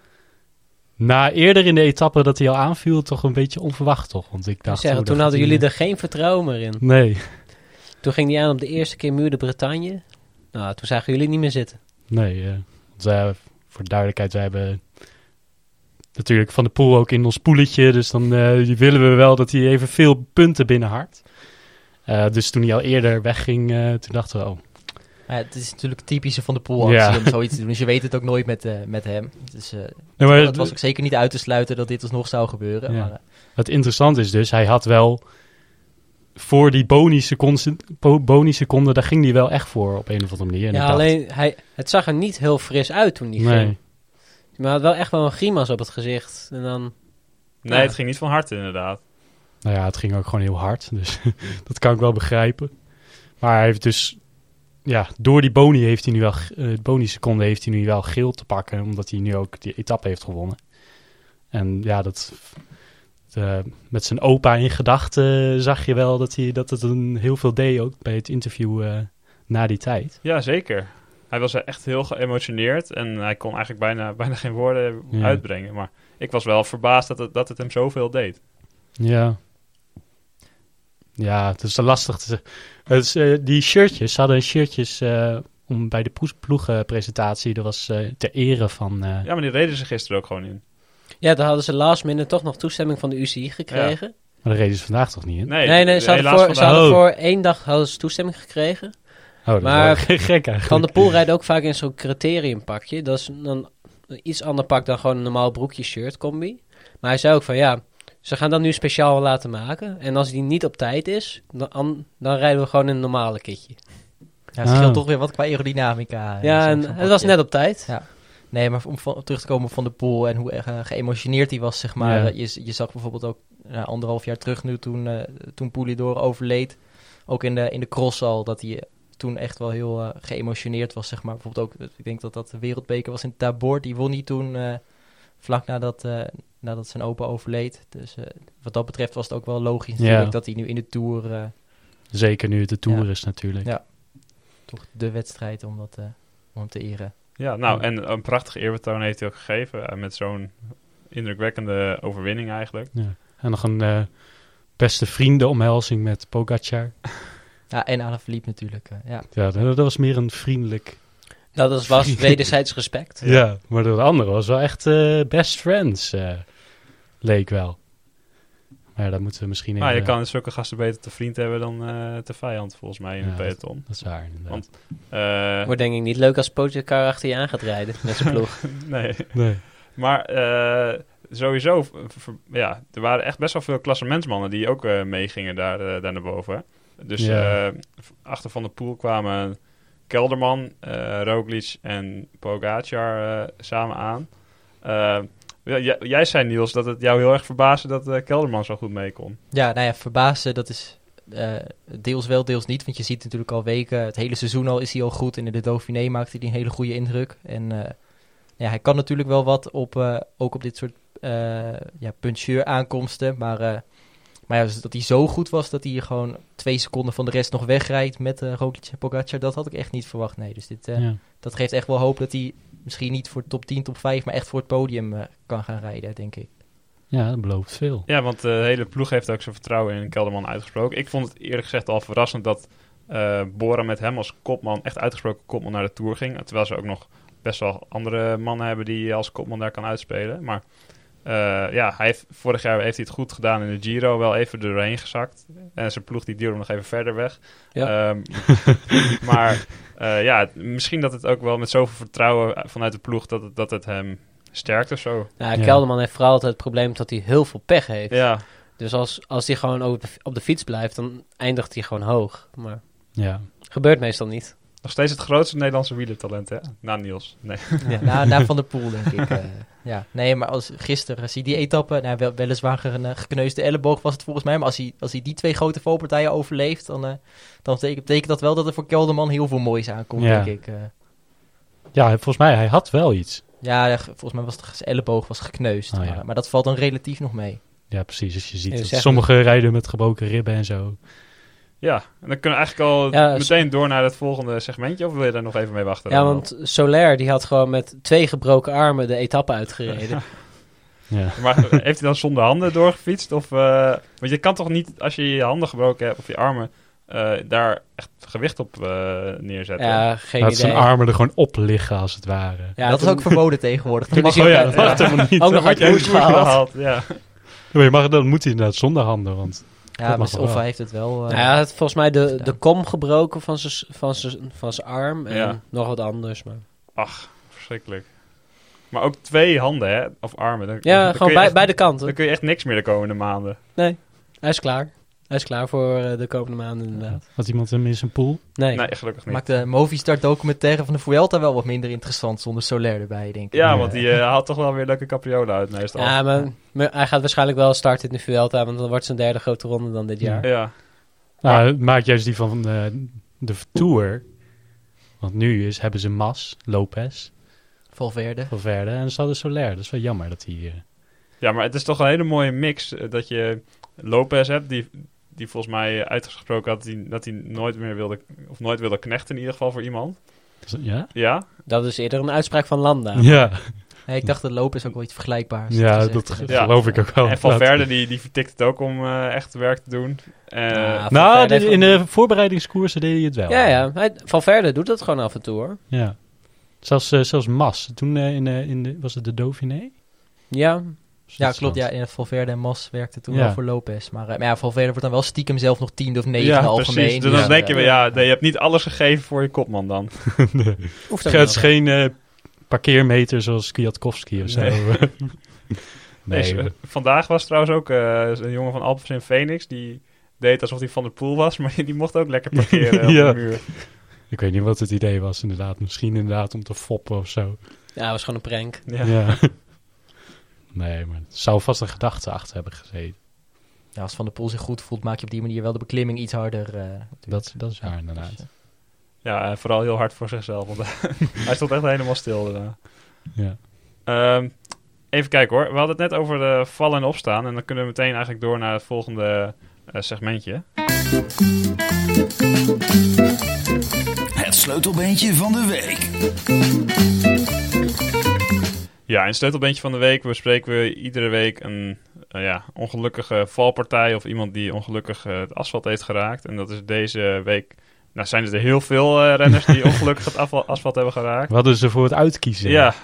na eerder in de etappe dat hij al aanviel, toch een beetje onverwacht toch. Want ik dacht, zeggen, oh, toen hadden jullie hij, er geen vertrouwen meer in. Nee, Toen ging die aan op de eerste keer Muur de Bretagne. Nou, toen zagen jullie niet meer zitten. nee. want, eh, voor de duidelijkheid, wij hebben natuurlijk Van de Poel ook in ons poeletje. Dus dan eh, willen we wel dat hij even veel punten binnenhart. Eh dus toen hij al eerder wegging, toen dachten we, oh, Het is natuurlijk typische van de poolactie Ja. om zoiets te doen. Dus je weet het ook nooit met, eh, met hem. Dus eh, Nee, maar het was ook zeker niet uit te sluiten dat dit alsnog zou gebeuren. Ja. Maar, eh, Het interessante is dus, hij had wel voor die boni-seconde, bo- boni-seconde, daar ging hij wel echt voor op een of andere manier. En Ja, dacht, alleen hij, het zag er niet heel fris uit toen hij nee. ging. Maar hij had wel echt wel een grimas op het gezicht. En dan, Nee, Ja. het ging niet van harte inderdaad. Nou ja, het ging ook gewoon heel hard, dus dat kan ik wel begrijpen. Maar hij heeft dus, ja, door die boni heeft hij nu wel, eh, boni-seconde heeft hij nu wel geel te pakken, omdat hij nu ook die etappe heeft gewonnen. En ja, dat, eh, met zijn opa in gedachten zag je wel dat, hij, dat het een heel veel deed ook bij het interview eh, na die tijd. Ja, zeker. Hij was echt heel geëmotioneerd en hij kon eigenlijk bijna, bijna geen woorden Ja. uitbrengen. Maar ik was wel verbaasd dat het, dat het hem zoveel deed. Ja. Ja, het is lastig te zeggen. Het is, eh, die shirtjes, ze hadden shirtjes eh, om bij de ploegenpresentatie. Dat was eh, ter ere van... eh, Ja, maar die reden ze gisteren ook gewoon in. ja, dan hadden ze last minute toch nog toestemming van de UCI gekregen. Maar dat reden ze vandaag toch niet in? Nee, Nee, nee, ze hadden, helaas voor, ze vandaag- hadden Oh. voor één dag hadden ze toestemming gekregen. Oh, dat Maar gek eigenlijk. Van de Poel rijdt ook vaak in zo'n criteriumpakje. Dat is dan een iets ander pak dan gewoon een normaal broekje shirt combi. Maar hij zei ook van ja, ze gaan dat nu speciaal laten maken. En als die niet op tijd is, dan, dan rijden we gewoon in een normale kitje. ja, het scheelt Ah. toch weer wat qua aerodynamica. ja, en het was net op tijd. Ja. Nee, maar om, van- terug te komen Van de Poel en hoe eh, geëmotioneerd hij was, zeg maar. Ja. Je, je zag bijvoorbeeld ook anderhalf jaar terug nu toen, eh toen Poelidor overleed. Ook in de, in de cross al, dat hij eh, toen echt wel heel geëmotioneerd was, zeg maar. Bijvoorbeeld ook, ik denk dat dat de wereldbeker was in Tabor. Die won hij toen eh, vlak nadat, eh, nadat zijn opa overleed. Dus eh, wat dat betreft was het ook wel logisch Ja. natuurlijk dat hij nu in de Tour... eh, Zeker nu het de Tour Ja. is natuurlijk. Ja. toch de wedstrijd om, dat, eh, om hem te eren. Ja, nou, en een prachtige eerbetoon heeft hij ook gegeven. met zo'n indrukwekkende overwinning eigenlijk. Ja. En nog een eh, beste vriendenomhelzing met Pogacar. Ja, en Alaphilippe natuurlijk. ja. Ja, dat, dat was meer een vriendelijk... Nou, dat was wederzijds respect. Ja, maar de andere was wel echt best friends, eh, leek wel. Maar ja, dat moeten we misschien even... Maar je kan zulke gasten beter te vriend hebben dan eh, te vijand, volgens mij, in Ja, het peloton. Dat is waar, inderdaad. Want- Eh, Wordt denk ik niet leuk als Pogacar achter je aan gaat rijden met zijn ploeg. nee, Nee. maar eh, sowieso, ja, er waren echt best wel veel klassementsmannen die ook eh, meegingen daar, eh, daar naar boven. Dus Ja. eh, achter Van de Poel kwamen Kelderman, eh Roglic en Pogacar eh, samen aan. Ja, jij- zei Niels dat het jou heel erg verbaasde dat eh, Kelderman zo goed mee kon. Ja, nou ja, verbazen, dat is eh, deels wel, deels niet. Want je ziet natuurlijk al weken, het hele seizoen al is hij al goed. En in de Dauphiné maakte hij een hele goede indruk. En eh, ja, hij kan natuurlijk wel wat op, eh, ook op dit soort eh ja, puncheur aankomsten. Maar, eh, maar ja, dus dat hij zo goed was dat hij gewoon twee seconden van de rest nog wegrijdt met eh Roglic en Pogacar. Dat had ik echt niet verwacht, nee. Dus dit, eh, Ja. dat geeft echt wel hoop dat hij misschien niet voor top 10, top 5, maar echt voor het podium eh, kan gaan rijden, denk ik. ja, dat belooft veel. Ja, want de hele ploeg heeft ook zijn vertrouwen in Kelderman uitgesproken. Ik vond het eerlijk gezegd al verrassend dat eh Bora met hem als kopman, echt uitgesproken kopman, naar de Tour ging. Terwijl ze ook nog best wel andere mannen hebben die je als kopman daar kan uitspelen. Maar eh, ja, hij heeft, vorig jaar heeft hij het goed gedaan in de Giro, wel even er doorheen gezakt. En zijn ploeg die hem nog even verder weg. Ja. Ehm, maar eh, ja, misschien dat het ook wel met zoveel vertrouwen vanuit de ploeg dat het, dat het hem sterkt of zo. Nou, Ja. Kelderman heeft vooral altijd het probleem dat hij heel veel pech heeft. Ja, Dus als, als hij gewoon op de, op de fiets blijft, dan eindigt hij gewoon hoog. Maar Ja. gebeurt meestal niet. Nog steeds het grootste Nederlandse wielertalent, hè? Na Niels. Nee. Ja, na, na Van der Poel, denk ik. eh, ja. Nee, maar als gisteren zie je die etappe, nou, wel, weliswaar een gekneusde elleboog was het volgens mij, maar als hij, als hij die twee grote valpartijen overleeft, dan, eh, dan betekent, betekent dat wel dat er voor Kelderman heel veel moois aankomt, Ja. denk ik. eh. ja, volgens mij, hij had wel iets. ja, volgens mij was zijn elleboog was gekneusd, Oh, ja. maar, maar dat valt dan relatief nog mee. Ja, precies. Als je ziet sommigen rijden met gebroken ribben en zo. Ja, en dan kunnen we eigenlijk al Ja, meteen door naar het volgende segmentje, of wil je daar nog even mee wachten? Ja, want Soler die had gewoon met twee gebroken armen de etappe uitgereden. Ja. Maar heeft hij dan zonder handen doorgefietst? Of, eh, want je kan toch niet, als je je handen gebroken hebt of je armen, eh, daar echt gewicht op eh, neerzetten? ja, geen Laat idee. zijn armen er gewoon op liggen, als het ware. Ja, dat is ook verboden tegenwoordig. Toen Oh ja, dat ja. mag helemaal niet. ook nog uit hebt koers gehaald. Ja. Maar je mag, dan moet hij inderdaad zonder handen, want... Ja, maar of hij heeft het wel. eh, Nou ja, hij had volgens mij de, gedaan. de kom gebroken van zijn van zijn- van zijn arm en Ja. nog wat anders. Maar. Ach, verschrikkelijk. Maar ook twee handen, hè? Of armen. Dan, Ja, dan gewoon bij, echt- beide kanten. Dan kun je echt niks meer de komende maanden. Hij is klaar. Hij is klaar voor eh, de komende maanden inderdaad. Had iemand hem in zijn pool? Nee. Nee, gelukkig niet. Maakt de Movistar documentaire van de Vuelta wel wat minder interessant zonder Soler erbij, denk ik. Ja, want die eh, haalt toch wel weer leuke capriolen uit meestal. Ja, maar, maar hij gaat waarschijnlijk wel starten in de Vuelta, want dan wordt zijn derde grote ronde dan dit jaar. Ja. Nou, het maakt juist die van eh, de Tour. Want nu is, hebben ze Mas, Lopez, Valverde. Valverde en ze hadden Soler. Dat is wel jammer dat hij... eh, ja, maar het is toch een hele mooie mix dat je Lopez hebt, die, die volgens mij uitgesproken had die, dat hij nooit meer wilde, of nooit wilde knechten in ieder geval voor iemand. is- ja? Ja? Dat is eerder een uitspraak van Landa. Ja, Nee, ik dacht dat Lopez ook wel iets vergelijkbaars ja dat. Ja. geloof ik ook wel. En Valverde, die, die vertikt het ook om eh, echt werk te doen. Eh, Ja, Nou, heeft in de voorbereidingskoersen deed hij het wel. Ja, ja. Hij, Valverde doet dat gewoon af en toe hoor. Ja. Zelfs, eh, zelfs Mas. Toen in, in de, was het de Dauphiné? Ja, Ja, klopt. Ja, in het Valverde en Mas werkte toen Ja. wel voor Lopez. Maar, eh, maar ja, Valverde wordt dan wel stiekem zelf nog tiende of negende ja, algemeen. precies. Dus Dus, dan denk je, eh, weer, ja, nee, je hebt niet alles gegeven voor je kopman dan. nee. Het is geen eh, parkeermeter zoals Kwiatkowski of zo. Nee. Nee. Vandaag was trouwens ook eh, een jongen van Alpes in Phoenix. Die deed alsof hij van de pool was, maar die mocht ook lekker parkeren Ja. op de muur. Ik weet niet wat het idee was inderdaad. Misschien inderdaad om te foppen of zo. Ja, het was gewoon een prank. Ja. Nee, maar er zou vast een gedachte achter hebben gezeten. ja, als Van der Poel zich goed voelt, maak je op die manier wel de beklimming iets harder. eh. Dat, dat is waar inderdaad. Ja, en vooral heel hard voor zichzelf. Want hij stond echt helemaal stil daarna. Ja. Ehm, even kijken hoor. We hadden het net over de vallen en opstaan. En dan kunnen we meteen eigenlijk door naar het volgende eh, segmentje. Het sleutelbeentje van de week. Ja, in het sleutelbeentje van de week bespreken we iedere week een eh, ja, ongelukkige valpartij of iemand die ongelukkig eh, het asfalt heeft geraakt. En dat is deze week, nou zijn er heel veel eh, renners die ongelukkig het afval- asfalt hebben geraakt. We hadden ze voor het uitkiezen. Ja,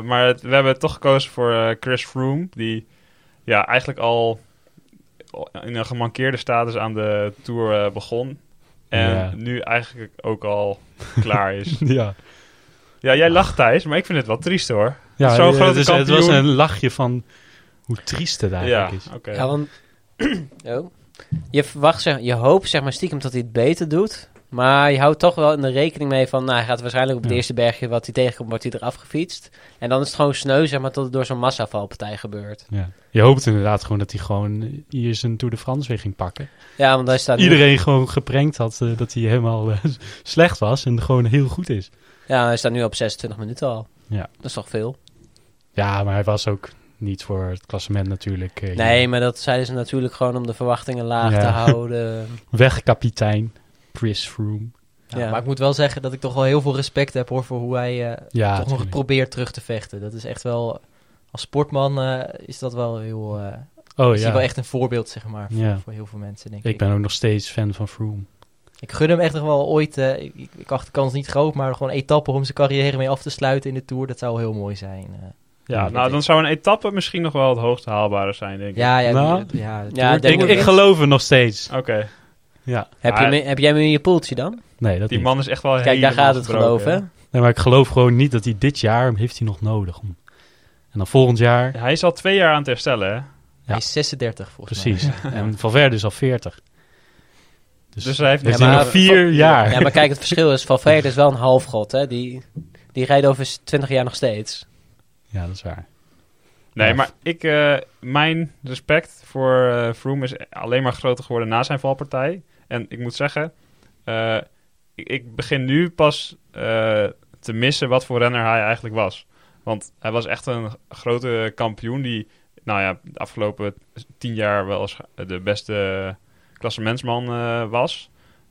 maar het- we hebben toch gekozen voor Chris Froome, die ja, eigenlijk al in een gemankeerde status aan de Tour begon. En Ja. nu eigenlijk ook al klaar is. ja. ja, jij lacht Thijs, maar ik vind het wel triest hoor. Ja Zo'n grote het, is- het was een lachje van hoe triest het Ja, eigenlijk is. Ja, want... oh. Je verwacht, zeg, je hoopt zeg maar stiekem dat hij het beter doet. Maar je houdt toch wel in de rekening mee van... Nou, hij gaat waarschijnlijk op het Ja. eerste bergje wat hij tegenkomt, wordt hij eraf gefietst. En dan is het gewoon sneu, zeg maar, tot het door zo'n massavalpartij gebeurt. Ja. Je hoopt inderdaad gewoon dat hij gewoon hier zijn Tour de France weer ging pakken. Ja, want hij staat nu- Iedereen gewoon geprankt had eh, dat hij helemaal eh, slecht was en gewoon heel goed is. Ja, hij staat nu op 26 minuten al. Ja. Dat is toch veel? Ja, maar hij was ook niet voor het klassement natuurlijk. eh, Nee, maar dat zeiden ze natuurlijk gewoon om de verwachtingen laag Ja. te houden. Wegkapitein Chris Froome. Ja, Ja. Maar ik moet wel zeggen dat ik toch wel heel veel respect heb hoor, voor hoe hij eh, Ja, toch nog probeert terug te vechten. Dat is echt wel, als sportman eh, is dat wel heel, eh Oh is ja, wel echt een voorbeeld zeg maar, voor, Ja. voor heel veel mensen denk ik. ik ben ook nog steeds fan van Froome. Ik gun hem echt nog wel ooit, eh, ik, ik, acht de kans niet groot, maar gewoon een etappe om zijn carrière mee af te sluiten in de Tour, dat zou heel mooi zijn. Ja, nou dan zou een etappe misschien nog wel het hoogst haalbare zijn, denk ik. Ja, ja, Nou, ja, ja, Ik, ik- geloof er nog steeds. Oké, Ja. Heb, je heb jij hem in je poeltje dan? Nee, dat die niet. man is echt wel Kijk, daar gaat het geloven, hè? Nee, maar ik geloof gewoon niet dat hij dit jaar hem heeft hij nog nodig. Om... En dan volgend jaar, Hij is al twee jaar aan het herstellen, hè? Hij is 36 volgens precies. mij. En Valverde is al 40. Dus, Dus hij heeft heeft Ja, hij maar- nog vier jaar. Ja, maar kijk, het verschil is, Valverde is wel een halfgod, hè? Die, die rijdt over 20 jaar nog steeds. Ja, dat is waar. Nee, maar ik, eh, mijn respect voor Froome is alleen maar groter geworden na zijn valpartij. En ik moet zeggen, eh, ik, ik begin nu pas te missen wat voor renner hij eigenlijk was. Want hij was echt een grote kampioen die, nou ja, de afgelopen tien jaar wel eens de beste klassementsman was.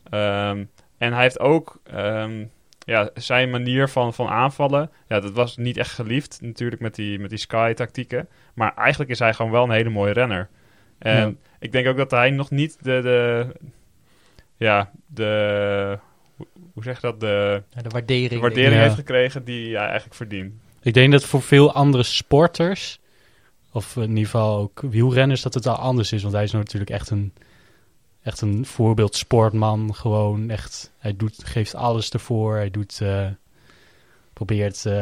Ehm, en hij heeft ook ehm, ja, zijn manier van, van aanvallen. Ja, dat was niet echt geliefd natuurlijk met die, met die Sky-tactieken. Maar eigenlijk is hij gewoon wel een hele mooie renner. En Ja. ik denk ook dat hij nog niet de... de ja, de... hoe- zeg je dat? De, Ja, de waardering. de waardering Ja. heeft gekregen die hij eigenlijk verdient. Ik denk dat voor veel andere sporters, of in ieder geval ook wielrenners, dat het al anders is. Want hij is natuurlijk echt een echt een voorbeeld sportman. Gewoon echt, hij doet, geeft alles ervoor. Hij doet, eh, probeert, eh,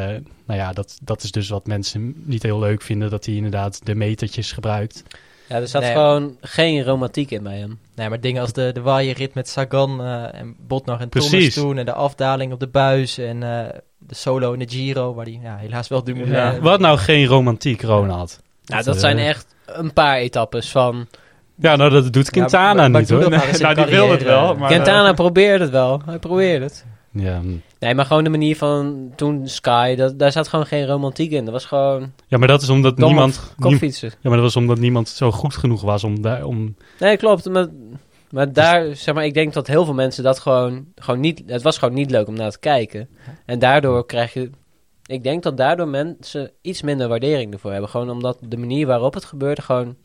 nou ja, dat, dat is dus wat mensen niet heel leuk vinden. Dat hij inderdaad de metertjes gebruikt. Ja, er zat Nee. gewoon geen romantiek in bij hem. Nee, maar dingen als de, de waaierrit met Sagan eh, en Botnar en Thomas Precies. toen. En de afdaling op de buis. En eh, de solo in de Giro, waar die ja, helaas wel Dumoulin... Ja. Wat nou geen romantiek, Ronald? Nou, dat zijn echt een paar etappes van... Ja, nou dat doet Quintana maar- maar niet hoor. nou, die wil het wel, maar... Quintana eh, probeert het wel. Hij probeert het. Ja. Nee, maar gewoon de manier van toen Sky, dat, daar zat gewoon geen romantiek in. Dat was gewoon ja, maar dat is omdat niemand... kopfietsen. ja, maar dat was omdat niemand zo goed genoeg was om, daar, om Nee, klopt. Maar, maar daar, zeg maar, ik denk dat heel veel mensen dat gewoon, gewoon niet... Het was gewoon niet leuk om naar te kijken. En daardoor krijg je... Ik denk dat daardoor mensen iets minder waardering ervoor hebben. Gewoon omdat de manier waarop het gebeurde gewoon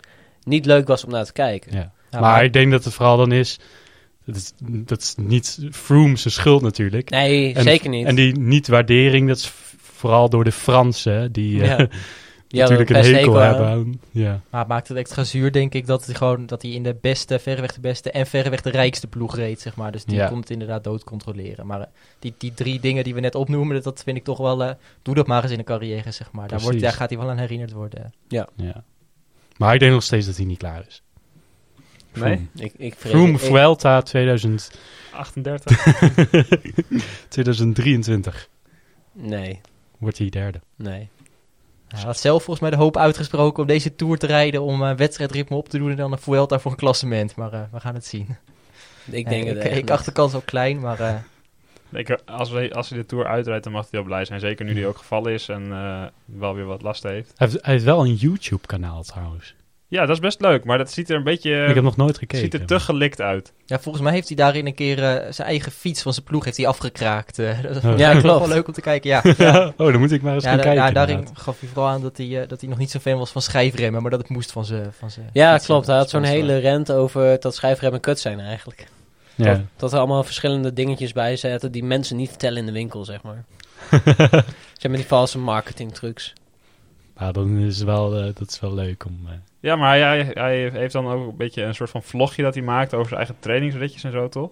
niet leuk was om naar te kijken. Ja. Ja, maar, maar- ik denk dat het vooral dan is... Dat is, dat is niet Froome zijn schuld natuurlijk. Nee, En- zeker niet. En die niet-waardering, dat is vooral door de Fransen... die eh, Ja. Ja, natuurlijk een hekel hebben aan... Ja. Maar het maakt het extra zuur, denk ik, dat hij, gewoon, dat hij in de beste, verreweg de beste en verreweg de rijkste ploeg reed, zeg maar. Dus die Ja. komt het inderdaad dood controleren. Maar eh, die, die drie dingen die we net opnoemen, dat- dat vind ik toch wel... eh, doe dat maar eens in een carrière, zeg maar. Daar, wordt, daar gaat hij wel aan herinnerd worden. ja. Maar ik denk nog steeds dat hij niet klaar is. Nee? Ik, ik vrees- Froome ik- Vuelta 2000, 38. 2023 Nee, wordt hij derde. nee. Hij had zelf volgens mij de hoop uitgesproken om deze Tour te rijden, om eh, wedstrijdritme op te doen en dan een Vuelta voor een klassement. Maar eh, we gaan het zien. Ik denk Eh, het ik acht de kans ook klein, maar... Ik, als, we, als hij de Tour uitrijdt, dan mag hij wel blij zijn. Zeker nu hij ook gevallen is en eh, wel weer wat last heeft. Hij heeft, hij heeft wel een YouTube-kanaal trouwens. Ja, dat is best leuk, maar dat ziet er een beetje... ik heb nog nooit gekeken. ziet er te gelikt uit. Ja, volgens mij heeft hij daarin een keer eh, zijn eigen fiets van zijn ploeg heeft hij afgekraakt. eh. dat is Oh. Ja, wel klopt. leuk om te kijken. Ja, Ja. Oh, dan moet ik maar eens ja, gaan da- kijken. ja, daarin inderdaad. gaf hij vooral aan dat hij, eh, dat hij nog niet zo fan was van schijfremmen, maar dat het moest van zijn van zijn Ja, klopt. Hij had zo'n hele rent over dat schijfremmen kut zijn eigenlijk. Ja. Dat, dat er allemaal verschillende dingetjes bij zaten die mensen niet vertellen in de winkel, zeg maar. zeg maar die valse marketing trucs. Nou, dan is het wel, eh, dat is wel leuk om... eh, Ja, maar hij, hij heeft dan ook een beetje een soort van vlogje dat hij maakt over zijn eigen trainingsritjes en zo, toch?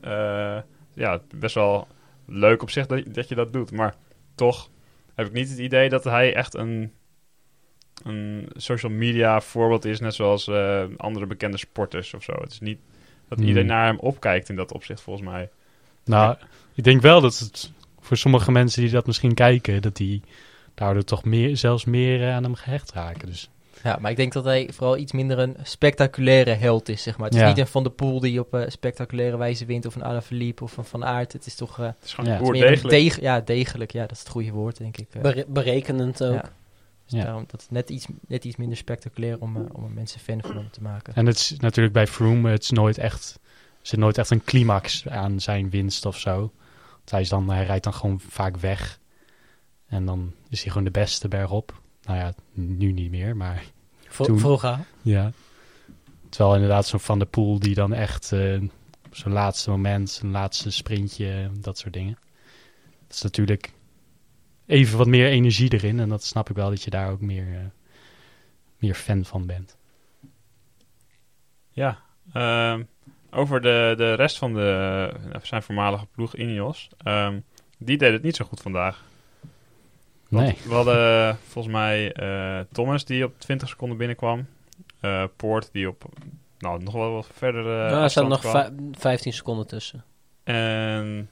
Eh, ja, best wel leuk op zich dat, dat je dat doet. Maar toch heb ik niet het idee dat hij echt een, een social media voorbeeld is, net zoals eh, andere bekende sporters of zo. Het is niet dat Hmm. iedereen naar hem opkijkt in dat opzicht, volgens mij. Nou, ik denk wel dat het voor sommige mensen die dat misschien kijken, dat die daardoor toch meer, zelfs meer eh, aan hem gehecht raken. Dus Ja, maar ik denk dat hij vooral iets minder een spectaculaire held is, zeg maar. Het is Ja. niet een Van der Poel die op eh, spectaculaire wijze wint, of een Alaphilippe of een Van Aert. Het is toch eh, Het is gewoon Ja. meer een oerdegelijk. deg- ja, degelijk. Ja, dat is het goede woord, denk ik. Bere- berekenend ook. Ja. Dus Ja. daarom, dat is net iets, net iets minder spectaculair om, eh, om mensen fan van hem te maken. En het is natuurlijk bij Froome, het is nooit echt, er zit nooit echt een climax aan zijn winst of zo. Want hij, is dan, hij rijdt dan gewoon vaak weg. En dan is hij gewoon de beste bergop. Nou ja, nu niet meer, maar Toen- Vroeger. ja. Terwijl inderdaad zo'n Van der Poel die dan echt eh, op zijn laatste moment, zijn laatste sprintje, dat soort dingen. Dat is natuurlijk even wat meer energie erin. En dat snap ik wel dat je daar ook meer, eh, meer fan van bent. Ja, ehm, over de, de rest van de, eh, zijn voormalige ploeg Ineos. Ehm, die deed het niet zo goed vandaag. Want Nee. We hadden eh, volgens mij eh, Thomas die op 20 seconden binnenkwam. Eh Poort die op nou, nog wel wat verder eh nou, er staat afstand nog kwam. vij- 15 seconden tussen. En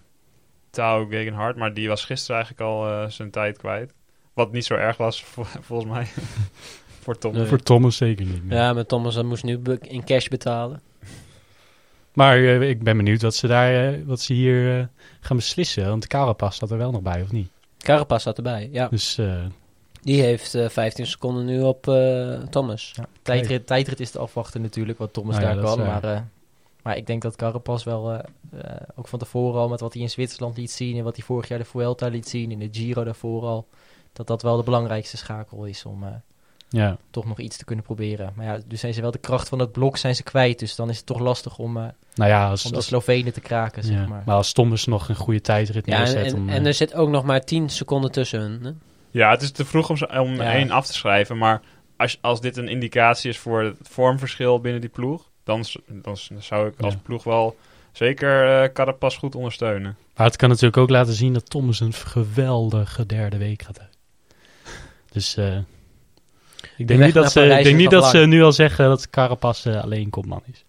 Tao Gegenhard, maar die was gisteren eigenlijk al eh, zijn tijd kwijt. Wat niet zo erg was volgens mij voor Thomas. Nee. Voor Thomas zeker niet. nee. Ja, met Thomas dat moest nu in cash betalen. Maar eh, ik ben benieuwd wat ze, daar, eh, wat ze hier gaan beslissen. Want Carapaz staat er wel nog bij, of niet? Carapaz zat erbij, ja. Dus eh, Die heeft eh, 15 seconden nu op eh, Thomas. Ja, tijdrit, tijdrit is te afwachten natuurlijk, wat Thomas Nou daar kan. Maar, eh, maar ik denk dat Carapaz wel, eh, eh, ook van tevoren al met wat hij in Zwitserland liet zien... en wat hij vorig jaar de Vuelta liet zien, in de Giro daarvoor al... dat dat wel de belangrijkste schakel is om eh, ja. toch nog iets te kunnen proberen. Maar ja, dus zijn ze wel de kracht van het blok zijn ze kwijt. Dus dan is het toch lastig om, eh, Nou ja, als, om de als, Slovenen te kraken, zeg ja. maar. maar als Thomas nog een goede tijdrit Ja, en, neerzet... en, en er zit ook nog maar 10 seconden tussen hun. Hè? Ja, het is te vroeg om, ze- om Ja. één af te schrijven. Maar als, als dit een indicatie is voor het vormverschil binnen die ploeg... dan, dan zou ik als Ja. ploeg wel zeker eh Carapaz goed ondersteunen. Maar het kan natuurlijk ook laten zien dat Thomas een geweldige derde week gaat hebben. Dus eh, ik denk niet, dat ze, ik denk niet dat lang. ze nu al zeggen dat Carapaz eh, alleen kopman is.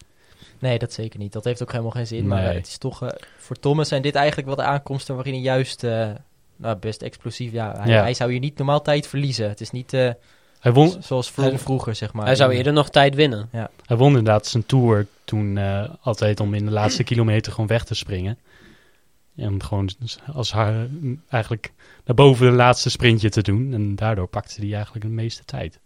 Nee, dat zeker niet. Dat heeft ook helemaal geen zin. Maar Nee. het is toch, voor Thomas zijn dit eigenlijk wel de aankomsten waarin hij juist eh, nou, best explosief... Ja, hij, Ja. hij zou hier niet normaal tijd verliezen. Het is niet eh, Hij won, zoals Hij- vroeger, zeg maar. Hij zou eerder nog tijd winnen. hij won inderdaad zijn tour toen eh, altijd om in de laatste kilometer gewoon weg te springen. En gewoon als haar eigenlijk naar boven de laatste sprintje te doen. En daardoor pakte hij eigenlijk de meeste tijd.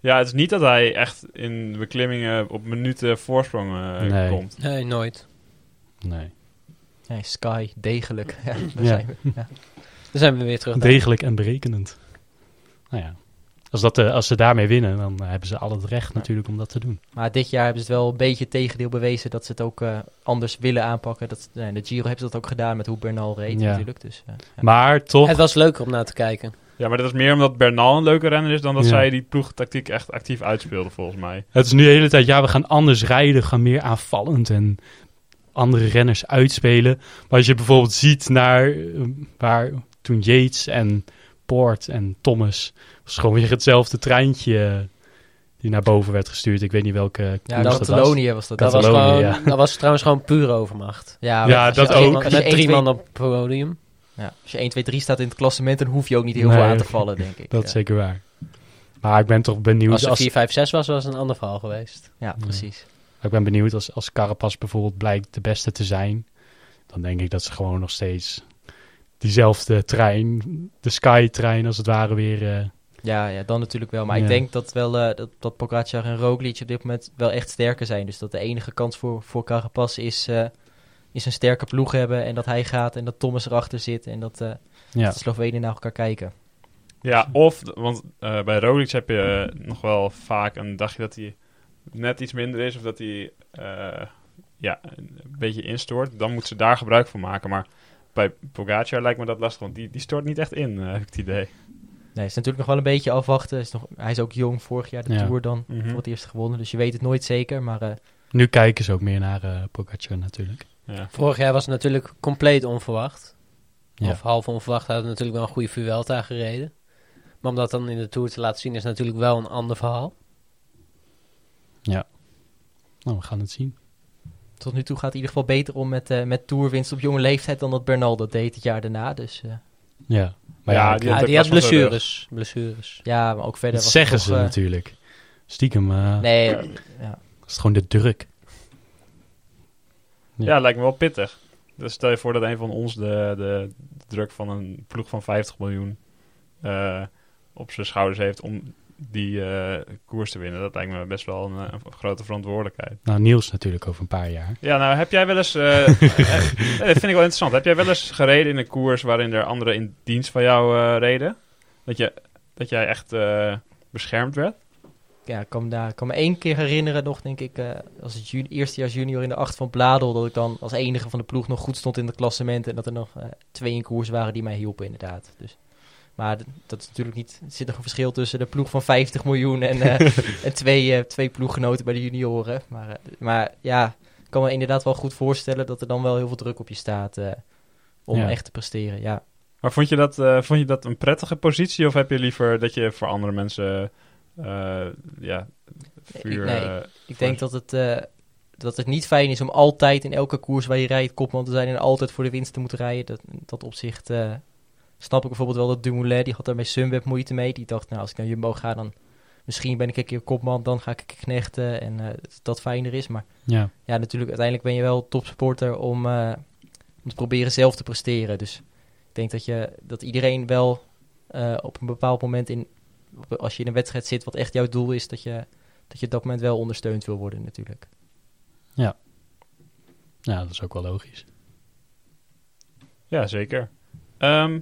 Ja, het is niet dat hij echt in beklimmingen op minuten voorsprong eh, Nee. komt. Nee, nooit. Nee. Nee, Sky, degelijk. Ja, daar Ja. zijn we. Ja. Dan zijn we weer terug. daar. Degelijk en berekenend. Nou ja, als, dat, eh, als ze daarmee winnen, dan eh, hebben ze al het recht natuurlijk om dat te doen. Maar dit jaar hebben ze het wel een beetje tegendeel bewezen dat ze het ook eh, anders willen aanpakken. Dat, nee, de Giro hebben ze dat ook gedaan met hoe Bernal reed Ja. natuurlijk. Dus, eh, ja. Maar toch, Het was leuker om naar te kijken. Ja, maar dat is meer omdat Bernal een leuke renner is dan dat Ja. zij die ploegtactiek echt actief uitspeelden, volgens mij. het is nu de hele tijd, ja, we gaan anders rijden, gaan meer aanvallend en andere renners uitspelen. Maar als je bijvoorbeeld ziet naar eh, waar toen Yates en Poort en Thomas, was gewoon weer hetzelfde treintje eh, die naar boven werd gestuurd. Ik weet niet welke Ja, dat was. Catalonië was dat. Dat was, Catalonië, gewoon, ja. dat was trouwens gewoon pure overmacht. Ja, Ja, als dat je- ook. als Met 1, drie 2, man op het podium. Ja, als je 1, 2, 3 staat in het klassement, dan hoef je ook niet heel Nee. veel aan te vallen, denk ik. Dat ja. is zeker waar. Maar ik ben toch benieuwd Als als, het 4, 5, 6 was, was het een ander verhaal geweest. Ja, precies. ik ben benieuwd als, als Carapaz bijvoorbeeld blijkt de beste te zijn. Dan denk ik dat ze gewoon nog steeds diezelfde trein, de Sky-trein als het ware weer... eh, Ja, ja, dan natuurlijk wel. Maar Ja. ik denk dat, wel, eh, dat, dat Pogacar en Roglic op dit moment wel echt sterker zijn. Dus dat de enige kans voor, voor Carapaz is, eh, is een sterke ploeg hebben. En dat hij gaat en dat Thomas erachter zit. En dat, eh, ja. dat de Slovenen naar elkaar kijken. Ja, of, want eh, bij Roglic heb je nog wel vaak een dagje dat hij net iets minder is of dat hij eh, ja, een beetje instort. Dan moet ze daar gebruik van maken. Maar bij Pogacar lijkt me dat lastig, want die, die stort niet echt in, eh, heb ik het idee. Nee, is natuurlijk nog wel een beetje afwachten. Is nog, hij is ook jong, vorig jaar de Ja. Tour dan Mhm. voor het eerst gewonnen. Dus je weet het nooit zeker. Maar eh, Nu kijken ze ook meer naar eh Pogacar natuurlijk. Ja. Vorig jaar was het natuurlijk compleet onverwacht. Ja. Of half onverwacht. Hij had natuurlijk wel een goede Vuelta gereden. Maar om dat dan in de Tour te laten zien is natuurlijk wel een ander verhaal. Nou, we gaan het zien. tot nu toe gaat het in ieder geval beter om met, eh met Tourwinst op jonge leeftijd dan dat Bernal dat deed het jaar daarna. Dus eh, Ja, maar Ja, ja, die Ja, had die blessures. blessures. ja, maar ook verder dat was zeggen ze eh, natuurlijk. Stiekem eh Nee, ja. is het gewoon de druk. Ja. Ja, lijkt me wel pittig. Dus stel je voor dat een van ons de, de, de druk van een ploeg van 50 miljoen eh, op zijn schouders heeft om die eh, koers te winnen. Dat lijkt me best wel een, eh, een grote verantwoordelijkheid. Nou, Niels natuurlijk over een paar jaar. Ja, nou heb jij wel eens... nee, dat vind ik wel interessant. Heb jij wel eens gereden in een koers waarin er anderen in dienst van jou eh, reden? Dat, je, dat jij echt eh, beschermd werd? ja, ik kan, me daar, ik kan me één keer herinneren nog, denk ik, eh, als het juni, eerstejaars junior in de acht van Bladel, dat ik dan als enige van de ploeg nog goed stond in het klassement en dat er nog twee in koers waren die mij hielpen inderdaad. Dus, maar dat is natuurlijk niet, er zit nog een verschil tussen de ploeg van 50 miljoen en, eh, en twee, eh, twee ploeggenoten bij de junioren. Maar, eh, maar ja, ik kan me inderdaad wel goed voorstellen dat er dan wel heel veel druk op je staat om Ja. echt te presteren, ja. Maar vond je, dat, vond je dat een prettige positie? Of heb je liever dat je voor andere mensen... ja, vuur... nee. Ik denk dat het, dat het niet fijn is om altijd in elke koers waar je rijdt kopman te zijn en altijd voor de winst te moeten rijden. Dat, in dat opzicht snap ik bijvoorbeeld wel dat Dumoulin, die had daar bij Sunweb moeite mee. Die dacht, nou als ik naar Jumbo ga, dan misschien ben ik een keer kopman, dan ga ik een keer knechten en eh, dat fijner is. Maar Ja, ja, natuurlijk, uiteindelijk ben je wel topsporter om, eh, om te proberen zelf te presteren. Dus ik denk dat, je, dat iedereen wel eh, op een bepaald moment, in, als je in een wedstrijd zit wat echt jouw doel is, dat je, dat je op dat moment wel ondersteund wil worden natuurlijk. ja, dat is ook wel logisch. Ja, zeker. Ehm,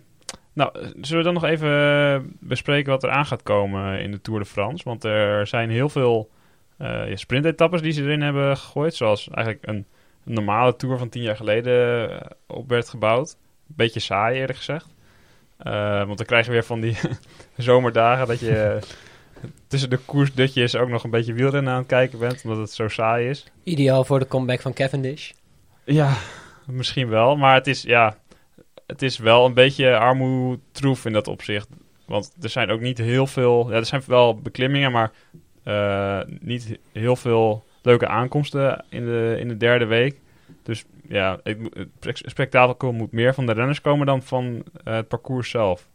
nou, zullen we dan nog even eh, bespreken wat er aan gaat komen in de Tour de France? Want er zijn heel veel ja, sprintetappes die ze erin hebben gegooid. Zoals eigenlijk een, normale Tour van tien jaar geleden eh, op werd gebouwd. Beetje saai eerlijk gezegd. Want dan krijg je weer van die zomerdagen dat je tussen de koersdutjes ook nog een beetje wielrennen aan het kijken bent, omdat het zo saai is. Ideaal voor de comeback van Cavendish. Ja, misschien wel. Maar het is, ja, het is wel een beetje armoetroef in dat opzicht. Want er zijn ook niet heel veel... Ja, er zijn wel beklimmingen, maar eh, niet heel veel leuke aankomsten in de, in de derde week. Dus ja, het spek- spektakel moet meer van de renners komen dan van eh, het parcours zelf.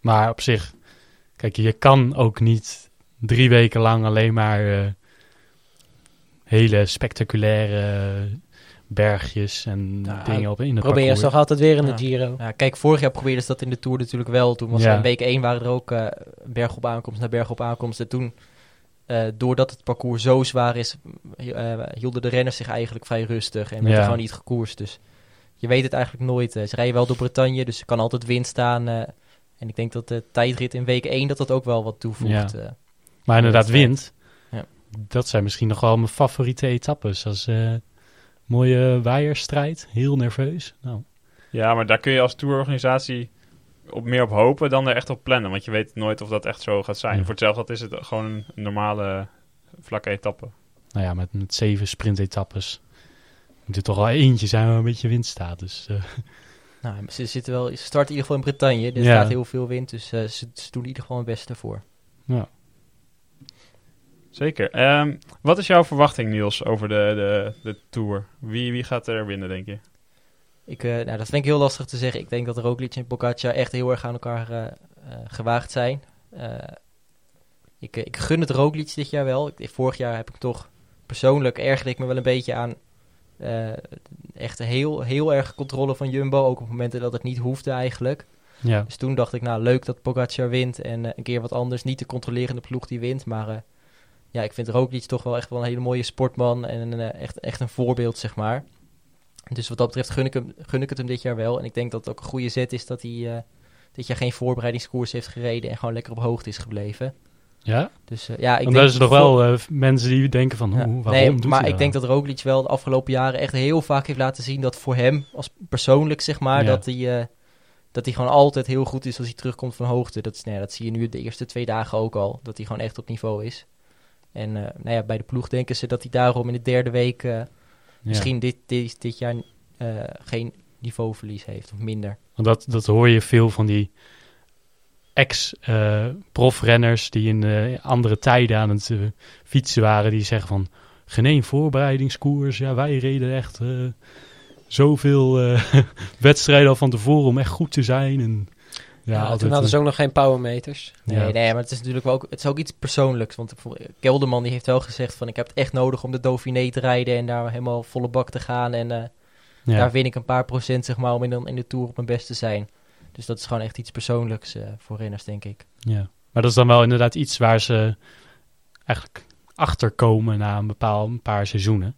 Maar op zich, kijk, je kan ook niet drie weken lang alleen maar eh, hele spectaculaire bergjes en Nou, dingen op in het Probeer je parcours. toch altijd weer in de Ja. Giro. Ja, kijk, vorig jaar probeerden ze dat in de Tour natuurlijk wel. Toen was Ja. in week 1 waren er ook eh, berg op aankomst naar berg op aankomst. En toen, eh, doordat het parcours zo zwaar is, eh, hielden de renners zich eigenlijk vrij rustig. En werd Ja. er gewoon niet gekoerst. Dus je weet het eigenlijk nooit. Ze rijden wel door Bretagne, dus er kan altijd wind staan. eh, en ik denk dat de tijdrit in week 1 dat dat ook wel wat toevoegt. eh. Maar inderdaad, wind. Ja. Dat zijn misschien nog wel mijn favoriete etappes. Als eh, mooie waaierstrijd. Heel nerveus. Nou, Ja, maar daar kun je als tourorganisatie op meer op hopen dan er echt op plannen. Want je weet nooit of dat echt zo gaat zijn. Ja. Voor hetzelfde is het gewoon een normale vlakke etappe. nou ja, met, met zeven sprintetappes. Moet er toch al eentje zijn waar een beetje wind staat. Dus eh, Nou, ze, zitten wel, ze starten in ieder geval in Bretagne. Er Ja. staat heel veel wind, dus eh, ze, ze doen in ieder geval hun best ervoor. ja. Zeker. Ehm, wat is jouw verwachting, Niels, over de, de, de Tour? Wie, wie gaat er winnen, denk je? Ik, eh, nou, dat vind ik heel lastig te zeggen. Ik denk dat Roglic en Pogacar echt heel erg aan elkaar eh, eh, gewaagd zijn. Eh, ik, ik gun het Roglic dit jaar wel. Ik, vorig jaar heb ik toch persoonlijk ergerde ik me wel een beetje aan eh, echt heel, heel erg controle van Jumbo. Ook op momenten dat het niet hoefde eigenlijk. ja. Dus toen dacht ik, nou leuk dat Pogacar wint en een keer wat anders. Niet de controlerende ploeg die wint, maar eh, ja, ik vind Roglic toch wel echt wel een hele mooie sportman en een, eh, echt, echt een voorbeeld, zeg maar. Dus wat dat betreft gun ik, hem, gun ik het hem dit jaar wel. En ik denk dat het ook een goede zet is dat hij eh, dit jaar geen voorbereidingskoers heeft gereden en gewoon lekker op hoogte is gebleven. ja? Dus eh, ja, ik denk er is nog wel mensen die denken van, ja. hoe, waarom nee, doet maar ik denk dat Roglic wel de afgelopen jaren echt heel vaak heeft laten zien dat voor hem, als persoonlijk zeg maar, Ja. dat, hij, dat hij gewoon altijd heel goed is als hij terugkomt van hoogte. Dat, is, nou ja, dat zie je nu de eerste twee dagen ook al, dat hij gewoon echt op niveau is. En eh, nou ja, bij de ploeg denken ze dat hij daarom in de derde week eh, Ja. misschien dit, dit, dit jaar eh, geen niveauverlies heeft of minder. Want dat, dat hoor je veel van die ex-profrenners die in andere tijden aan het fietsen waren. Die zeggen van, geen één voorbereidingskoers. Ja, wij reden echt zoveel wedstrijden al van tevoren om echt goed te zijn. En, ja, toen hadden ze eh, ook nog geen powermeters. Nee, Ja. nee, maar het is natuurlijk wel ook, het is ook iets persoonlijks. Want bijvoorbeeld Kelderman die heeft wel gezegd van ik heb het echt nodig om de Dauphiné te rijden en daar helemaal volle bak te gaan. En eh, ja. Daar win ik een paar procent, zeg maar, om in de, in de Tour op mijn best te zijn. Dus dat is gewoon echt iets persoonlijks eh, voor renners, denk ik. Ja, maar dat is dan wel inderdaad iets waar ze eigenlijk achterkomen na een bepaald een paar seizoenen.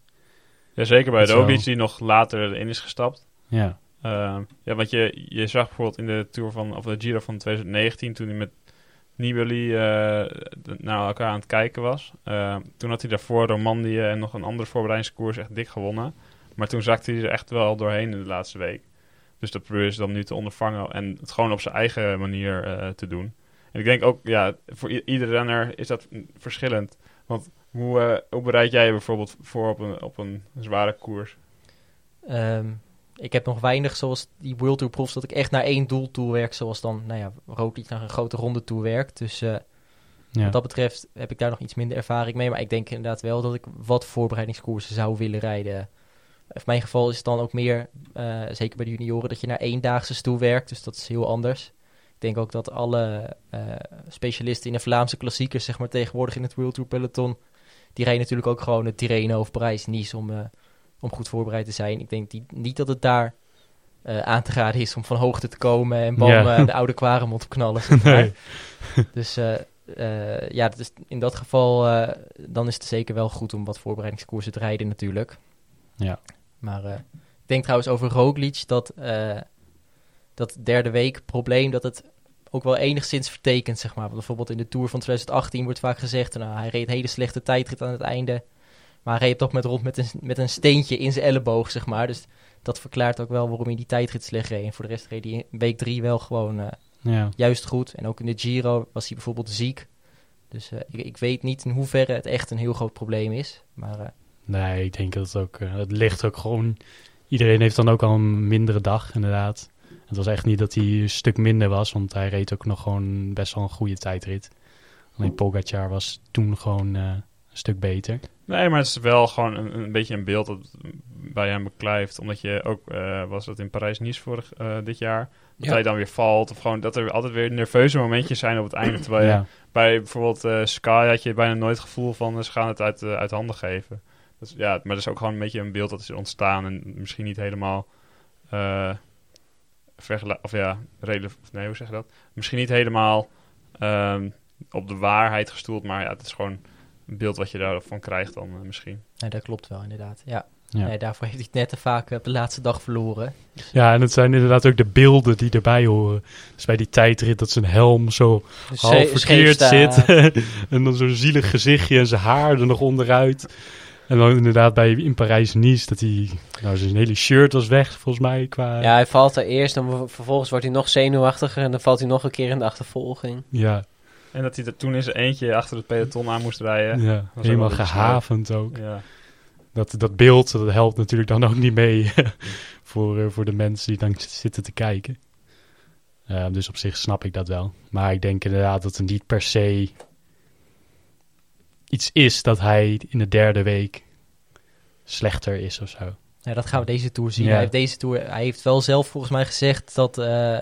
Ja, zeker bij wel- Roglic, die nog later in is gestapt. Ja, Ehm, ja, want je, je zag bijvoorbeeld in de Tour van, of de Giro van 2019, toen hij met Nibali eh, de- naar elkaar aan het kijken was. Ehm, toen had hij daarvoor Romandie en nog een andere voorbereidingskoers echt dik gewonnen. Maar toen zakte hij er echt wel doorheen in de laatste week. Dus dat proberen ze dan nu te ondervangen en het gewoon op zijn eigen manier eh, te doen. En ik denk ook, ja, voor iedere renner is dat verschillend. Want hoe, eh, hoe bereid jij je bijvoorbeeld voor op een, op een zware koers? Ehm, ik heb nog weinig, zoals die World Tour profs, dat ik echt naar één doel toe werk. Zoals dan, nou ja, Roglic naar een grote ronde toe werkt. Dus eh, ja. wat dat betreft heb ik daar nog iets minder ervaring mee. Maar ik denk inderdaad wel dat ik wat voorbereidingskoersen zou willen rijden. In mijn geval is het dan ook meer, eh, zeker bij de junioren, dat je naar eendaagse toe werkt. Dus dat is heel anders. Ik denk ook dat alle eh, specialisten in de Vlaamse klassiekers, zeg maar tegenwoordig in het World Tour peloton, die rijden natuurlijk ook gewoon het Tirreno of Parijs-Nice om, om goed voorbereid te zijn. Ik denk die, niet dat het daar eh, aan te raden is om van hoogte te komen en bam, Ja. de oude kwaremond te knallen. zeg maar. Nee. Dus eh, eh, ja, dus in dat geval dan is het zeker wel goed om wat voorbereidingskoersen te rijden natuurlijk. Ja. Maar ik denk trouwens over Roglic dat dat derde week probleem dat het ook wel enigszins vertekent, zeg maar. Want bijvoorbeeld in de Tour van 2018 wordt vaak gezegd, nou, hij reed een hele slechte tijdrit aan het einde. Maar hij reed toch met rond met een, met een steentje in zijn elleboog, zeg maar. Dus dat verklaart ook wel waarom hij die tijdrit slecht reed. En voor de rest reed hij in week drie wel gewoon eh, ja. juist goed. En ook in de Giro was hij bijvoorbeeld ziek. Dus eh, ik, ik weet niet in hoeverre het echt een heel groot probleem is. Maar eh, Nee, ik denk dat het ook... het ligt ook gewoon... Iedereen heeft dan ook al een mindere dag, inderdaad. Het was echt niet dat hij een stuk minder was, want hij reed ook nog gewoon best wel een goede tijdrit. Alleen Pogacar was toen gewoon stuk beter. Nee, maar het is wel gewoon een, een beetje een beeld dat bij hem beklijft. Omdat je ook, eh, was dat in Parijs-Nice vorig eh, dit jaar, dat Ja. hij dan weer valt. Of gewoon dat er altijd weer nerveuze momentjes zijn op het einde. Terwijl je bij bijvoorbeeld eh, Sky had je bijna nooit het gevoel van ze gaan het uit, uit handen geven. Dus, ja, maar dat is ook gewoon een beetje een beeld dat is ontstaan en misschien niet helemaal of ja, relevant. Nee, hoe zeg je dat? Misschien niet helemaal ehm, op de waarheid gestoeld, maar ja, het is gewoon beeld wat je daarvan krijgt dan eh, misschien. nee, dat klopt wel inderdaad. Ja. ja. Nee, daarvoor heeft hij het net te vaak eh, op de laatste dag verloren. ja, en het zijn inderdaad ook de beelden die erbij horen. Dus bij die tijdrit dat zijn helm zo Dus half verkeerd zit. en dan zo'n zielig gezichtje en zijn haar er nog onderuit. En dan inderdaad bij in Parijs-Nice dat hij... Nou, zijn hele shirt was weg volgens mij qua... Ja, hij valt er eerst en ver- vervolgens wordt hij nog zenuwachtiger en dan valt hij nog een keer in de achtervolging. ja, En dat hij er toen in zijn eentje achter het peloton aan moest rijden. ja, helemaal gehavend ook. Ja. Dat, dat beeld, dat helpt natuurlijk dan ook niet mee voor, eh, voor de mensen die dan zitten te kijken. Eh, dus op zich snap ik dat wel. Maar ik denk inderdaad dat het niet per se iets is dat hij in de derde week slechter is of zo. Ja, dat gaan we deze tour zien. Ja. Hij, heeft deze tour, hij heeft wel zelf volgens mij gezegd dat, eh,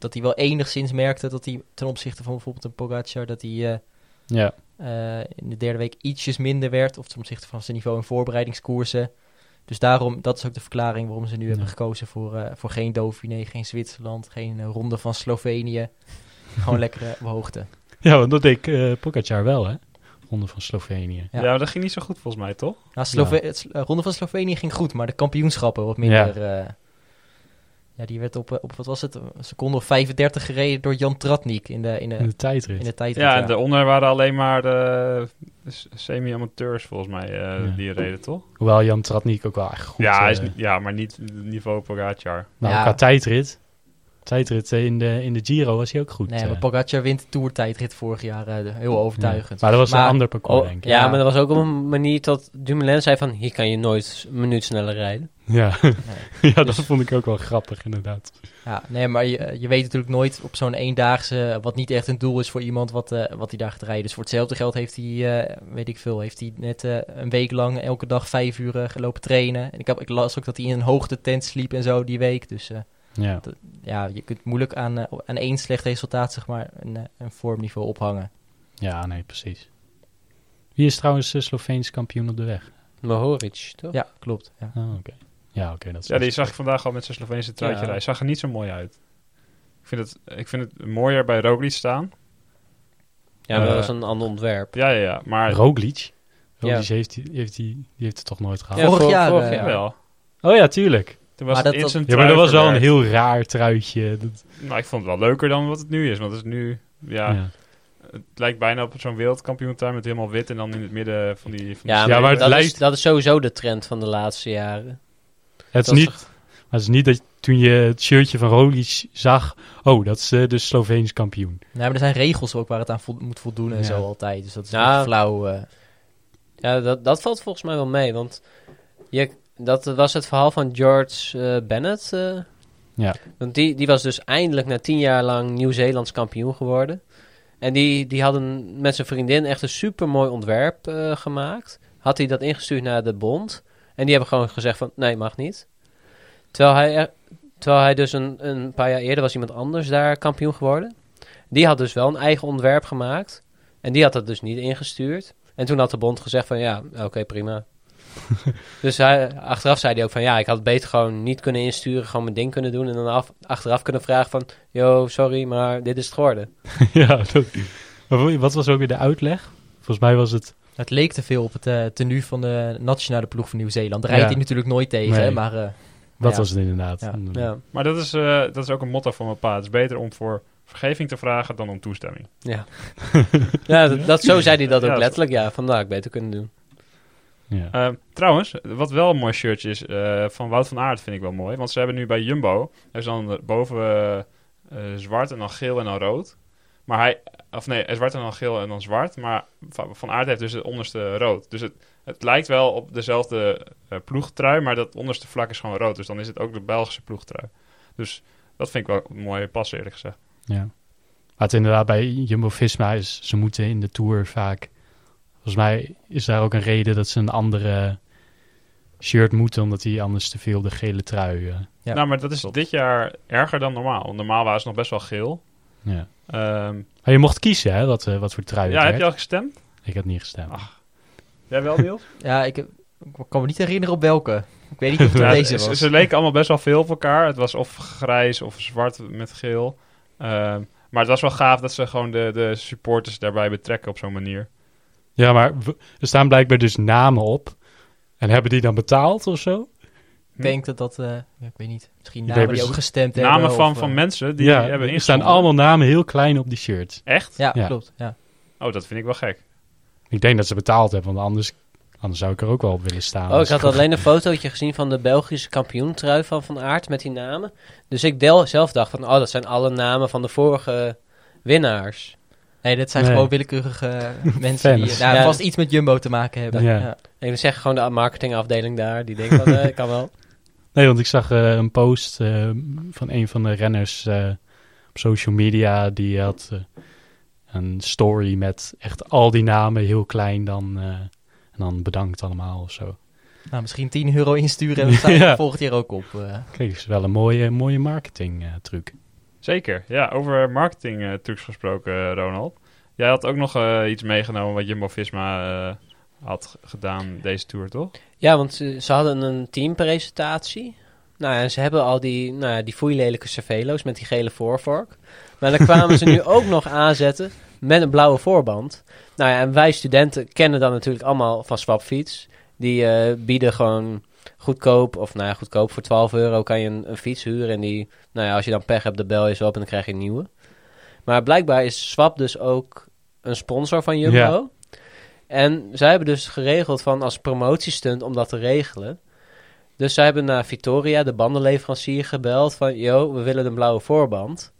dat hij wel enigszins merkte dat hij ten opzichte van bijvoorbeeld een Pogacar, dat hij eh, Ja, eh, in de derde week ietsjes minder werd. Of ten opzichte van zijn niveau in voorbereidingskoersen. Dus daarom, dat is ook de verklaring waarom ze nu hebben gekozen voor, eh, voor geen Dauphiné, geen Zwitserland, geen ronde van Slovenië. Gewoon lekker op hoogte. ja want dat deed uh, Pogacar wel, hè? Ronde van Slovenië. Ja. Ja. maar dat ging niet zo goed volgens mij, toch? Nou, Slove ronde van Slovenië ging goed, maar de kampioenschappen wat minder. Ja, ja die werd op, eh, op, wat was het, een seconde of 35 gereden door Jan Tratnik in de, in de, In de tijdrit. in de tijd. Ja, en daaronder waren alleen maar de semi-amateurs volgens mij eh, Ja. die reden, toch? Hoewel Jan Tratnik ook wel echt goed... ja, hij eh, is, niet- ja, maar niet niveau Pogacar. nou, Ja. qua tijdrit. Tijdrit eh, in de, in de Giro was hij ook goed. Nee, eh. maar Pogacar wint de toertijdrit vorig jaar eh, heel overtuigend. Ja. Maar dat was Maar- een ander parcours, Oh, denk ik. ja, Ja. maar dat was ook op een manier dat Dumoulin zei van... hier kan je nooit een minuut sneller rijden. Ja, ja dat vond ik ook wel grappig, inderdaad. Ja, nee, maar je, je weet natuurlijk nooit op zo'n eendaagse, wat niet echt een doel is voor iemand wat, eh, wat hij daar gaat rijden. Dus voor hetzelfde geld heeft hij, eh, weet ik veel, heeft hij net eh, een week lang elke dag vijf uur eh, gelopen trainen. En ik, heb, ik las ook dat hij in een hoogtetent sliep en zo die week. Dus eh, Ja. ja, je kunt moeilijk aan, eh, aan één slecht resultaat, zeg maar, een, eh, een vormniveau ophangen. ja, nee, precies. Wie is trouwens de Sloveens kampioen op de weg? Mohoric, toch? Ja, klopt. Ja. Oh, oké. Ja, oké. dat is Ja, die zag ik vandaag al met zijn Sloveense truitje Ja. rijden. Zag er niet zo mooi uit. Ik vind het, ik vind het mooier bij Roglic staan. Ja, maar dat Eh, was een ander ontwerp. Ja, ja, ja. Maar Roglic? Roglic Ja. heeft, die, heeft, die, die heeft het toch nooit gehad? Ja, Vorig jaar, vorig eh, jaar. wel. Oh ja, tuurlijk. Toen was Maar het dat- Ja, maar dat was wel een heel raar truitje. Dat, Nou, ik vond het wel leuker dan wat het nu is. Want het is nu, ja, ja. het lijkt bijna op zo'n wereldkampioentuin met helemaal wit en dan in het midden van die... Van Ja, die maar, maar het dat, is, lijkt- dat is sowieso de trend van de laatste jaren. Het is is niet, maar het is niet dat toen je het shirtje van Roglic zag... Oh, dat is eh, de Sloveens kampioen. Nee, maar er zijn regels ook waar het aan vo- moet voldoen en Ja. zo altijd. Dus dat is Ja. niet flauw. eh. Ja, dat, dat valt volgens mij wel mee, want je, dat was het verhaal van George eh, Bennett. eh. Ja. Want die, die was dus eindelijk na tien jaar lang Nieuw-Zeelands kampioen geworden. En die, die hadden met zijn vriendin echt een super mooi ontwerp eh, gemaakt. Had hij dat ingestuurd naar de bond. En die hebben gewoon gezegd van, nee, mag niet. Terwijl hij, er- terwijl hij dus een, een paar jaar eerder was iemand anders daar kampioen geworden. Die had dus wel een eigen ontwerp gemaakt. En die had dat dus niet ingestuurd. En toen had de bond gezegd van, ja, oké, prima. dus hij, achteraf zei hij ook van, ja, ik had het beter gewoon niet kunnen insturen. Gewoon mijn ding kunnen doen. En dan af, achteraf kunnen vragen van, yo, sorry, maar dit is het geworden. ja, dat, maar wat was ook weer de uitleg? Volgens mij was het... Het leek te veel op het eh, tenue van de nationale ploeg van Nieuw-Zeeland. Daar rijdt Ja. hij natuurlijk nooit tegen, Nee. hè, maar... eh, Dat Ja. was het inderdaad. Ja. Ja, Maar dat is, eh, dat is ook een motto van mijn pa. Het is beter om voor vergeving te vragen dan om toestemming. ja. ja dat, dat, zo zei hij dat ook letterlijk. Ja, vandaag beter kunnen doen. Ja. Eh, trouwens, wat wel een mooi shirtje is eh, van Wout van Aert vind ik wel mooi. Want ze hebben nu bij Jumbo, er is dan boven eh, zwart en dan geel en dan rood. Maar hij, of nee, zwart en dan geel en dan zwart. Maar Van Aert heeft dus het onderste rood. Dus het, het lijkt wel op dezelfde ploegtrui, maar dat onderste vlak is gewoon rood. Dus dan is het ook de Belgische ploegtrui. Dus dat vind ik wel een mooie pas eerlijk gezegd. Ja. Maar het inderdaad bij Jumbo-Visma is, ze moeten in de Tour vaak... Volgens mij is daar ook een reden dat ze een andere shirt moeten, omdat die anders te veel de gele trui... eh, Ja, nou, maar dat is klopt. dit jaar erger dan normaal. Normaal waren ze nog best wel geel. ja. Ehm, Maar je mocht kiezen, hè, wat, eh, wat voor trui het ja, heb je al gestemd? Ik had niet gestemd. Ach. Jij wel, Niels? Ja, ik, heb- ik kan me niet herinneren op welke. Ik weet niet of het Ja, deze ze, was. ze leken allemaal best wel veel op elkaar. Het was of grijs of zwart met geel. Ehm, maar het was wel gaaf dat ze gewoon de, de supporters daarbij betrekken op zo'n manier. Ja, maar er staan blijkbaar dus namen op. En hebben die dan betaald of zo? Ik denk dat dat, eh, ja, ik weet niet, misschien namen die ook gestemd hebben. Namen van, of, van eh, mensen die ja, hebben er staan allemaal namen heel klein op die shirts. Echt? Ja, Ja. klopt. Ja. Oh, dat vind ik wel gek. Ik denk dat ze betaald hebben, want anders, anders zou ik er ook wel op willen staan. Oh, ik had alleen een fotootje gezien van de Belgische kampioentrui van Van Aert met die namen. Dus ik del zelf dacht van, oh, dat zijn alle namen van de vorige winnaars. Nee, dat zijn Nee. gewoon willekeurige mensen die nou, Ja. vast iets met Jumbo te maken hebben. Ja. Ja. En dan zeg gewoon de marketingafdeling daar, die denkt van, eh, kan wel. Nee, want ik zag eh, een post eh, van een van de renners eh, op social media. Die had eh, een story met echt al die namen heel klein dan, eh, en dan bedankt allemaal of zo. Nou, misschien 10 euro insturen en dan staat Ja. het volgend jaar ook op. eh. Kijk, is wel een mooie, mooie marketing eh, truc. Zeker. Ja, over marketing eh, trucs gesproken, eh, Ronald. Jij had ook nog eh, iets meegenomen wat Jumbo-Visma had gedaan deze Tour, toch? Ja, want ze, ze hadden een teampresentatie. Nou ja, en ze hebben al die, nou ja, die foeilelijke cervelo's met die gele voorvork. Maar dan kwamen ze nu ook nog aanzetten met een blauwe voorband. Nou ja, en wij studenten kennen dat natuurlijk allemaal van Swapfiets. Die bieden gewoon goedkoop, of nou ja, goedkoop voor 12 euro kan je een, een fiets huren. En die, nou ja, als je dan pech hebt, de bel je ze op en dan krijg je een nieuwe. Maar blijkbaar is Swap dus ook een sponsor van Jumbo. Ja. En zij hebben dus geregeld van als promotiestunt om dat te regelen. Dus zij hebben naar Victoria, de bandenleverancier, gebeld van... Yo, we willen een blauwe voorband.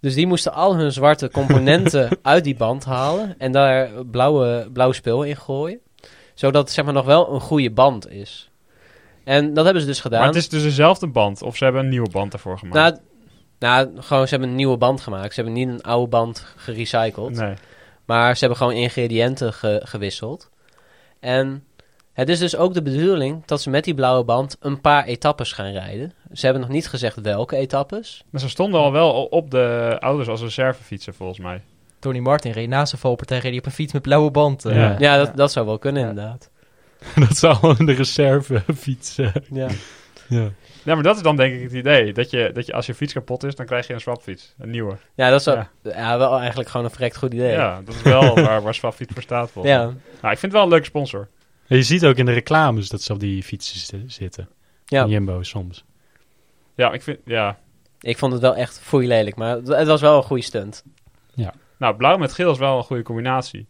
Dus die moesten al hun zwarte componenten uit die band halen... en daar blauwe, blauw spul in gooien. Zodat het zeg maar nog wel een goede band is. En dat hebben ze dus gedaan. Maar het is dus dezelfde band, of ze hebben een nieuwe band ervoor gemaakt. nou, nou, gewoon ze hebben een nieuwe band gemaakt. Ze hebben niet een oude band gerecycled. nee. Maar ze hebben gewoon ingrediënten ge- gewisseld. En het is dus ook de bedoeling dat ze met die blauwe band een paar etappes gaan rijden. Ze hebben nog niet gezegd welke etappes. Maar ze stonden al wel op de ouders als reservefietsen, volgens mij. Tony Martin reed naast zijn valpartij reed hij op een fiets met blauwe band. eh. Ja. Ja, dat, dat zou wel kunnen inderdaad. dat zou in de reservefiets. eh, Ja. ja. Ja, maar dat is dan denk ik het idee. Dat je, dat je als je fiets kapot is, dan krijg je een swapfiets. Een nieuwe. ja, dat is wel, Ja. ja. wel eigenlijk gewoon een verrekt goed idee. Ja, dat is wel waar, waar swapfiets voor staat. Volgens mij. ja. Nou, ik vind het wel een leuke sponsor. En je ziet ook in de reclames dat ze op die fietsen zi- zitten. Ja. In Jumbo soms. Ja, ik vind, ja. Ik vond het wel echt foei lelijk, maar het- het was wel een goede stunt. Nou, blauw met geel is wel een goede combinatie.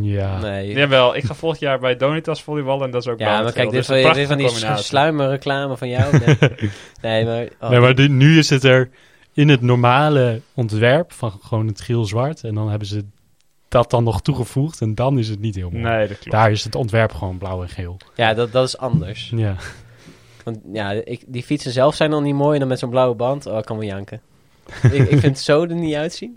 Ja. Nee. Jawel, ik ga volgend jaar bij Donitas volleyballen en dat is ook Ja, maar kijk, dit, Dus een van, dit van die sluimerreclame van jou. Nee, nee maar... oh. Nee, maar die- nu is het er in het normale ontwerp van gewoon het geel-zwart. En dan hebben ze dat dan nog toegevoegd. En dan is het niet heel mooi. Nee, dat klopt. Daar is het ontwerp gewoon blauw en geel. Ja, dat, dat is anders. Ja. Want ja, ik, die fietsen zelf zijn al niet mooi. En dan met zo'n blauwe band, oh, ik kan wel janken. ik, ik vind het zo er niet uitzien.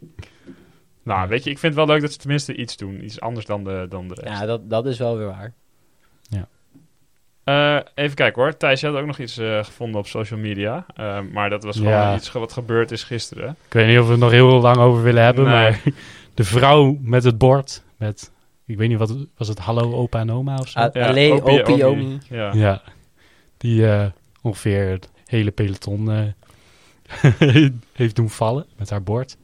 Nou, weet je, ik vind het wel leuk dat ze tenminste iets doen. Iets anders dan de, dan de rest. Ja, dat, dat is wel weer waar. Eh, even kijken hoor. Thijs, je had ook nog iets eh, gevonden op social media. Eh, maar dat was gewoon Ja. iets ge- wat gebeurd is gisteren. Ik weet niet of we het nog heel lang over willen hebben. Nee. Maar de vrouw met het bord. Met, ik weet niet wat was het. Hallo opa en oma of zo? Ah, Allee, opie, opie. Ja. Ja. Die eh, ongeveer het hele peloton eh, heeft doen vallen met haar bord.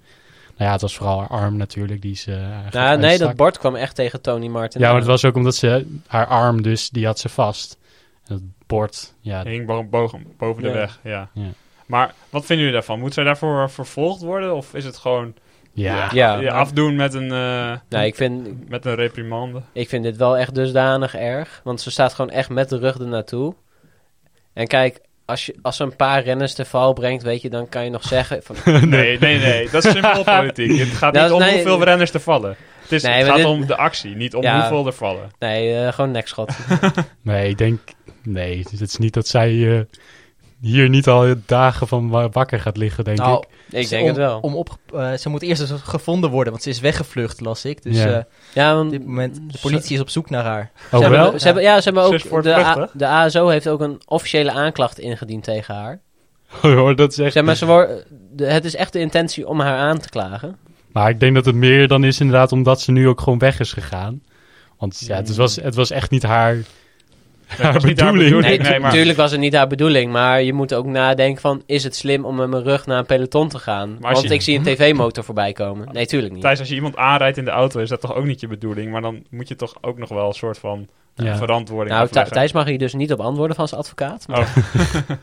Nou ja, het was vooral haar arm natuurlijk. Die ze Nou, nee, dat bord kwam echt tegen Tony Martin. Ja, maar het was ook omdat ze haar arm dus, die had ze vast. En het bord, ja, Hing bo- boven, boven de Ja. weg, ja. Ja. Maar wat vinden jullie daarvan? Moet zij daarvoor vervolgd worden? Of is het gewoon ja. Ja. je afdoen met een, eh, Nou, ik vind, met een reprimande? ik vind dit wel echt dusdanig erg. Want ze staat gewoon echt met de rug ernaartoe. En kijk, als, je, als een paar renners te val brengt, weet je, dan kan je nog zeggen van... Nee, nee, nee. Dat is symboolpolitiek. Het gaat Nou, niet om nee, hoeveel renners er vallen. Het, is, Nee, het gaat dit- om de actie, niet om Ja. hoeveel er vallen. Nee, eh, gewoon nekschot. Nee, ik denk... Nee, het is niet dat zij eh, hier niet al dagen van wa- wakker gaat liggen, denk Nou, ik. Ik denk om, het wel. Om op, eh, ze moet eerst eens gevonden worden, want ze is weggevlucht, las ik. Dus Ja. eh, Ja, op dit moment, de politie is op zoek naar haar. Oh, ze wel? Hebben, ze hebben, ja, ze hebben ook... voor De, A- de ASO heeft ook een officiële aanklacht ingediend tegen haar. Hoor, dat is echt... Zeg maar, ze wor- de, het is echt de intentie om haar aan te klagen. Maar ik denk dat het meer dan is inderdaad omdat ze nu ook gewoon weg is gegaan. Want ja, het was, het was echt niet haar, haar was niet haar bedoeling. Nee, Nee, tu- maar- tuurlijk was het niet haar bedoeling, maar je moet ook nadenken van... is het slim om met mijn rug naar een peloton te gaan? Want je- ik zie een tv-motor voorbij komen. Nee, tuurlijk niet. Thijs, als je iemand aanrijdt in de auto, is dat toch ook niet je bedoeling? Maar dan moet je toch ook nog wel een soort van eh, Ja. verantwoording Nou, afleggen. Thijs mag hier dus niet op antwoorden van zijn advocaat. maar- Oh.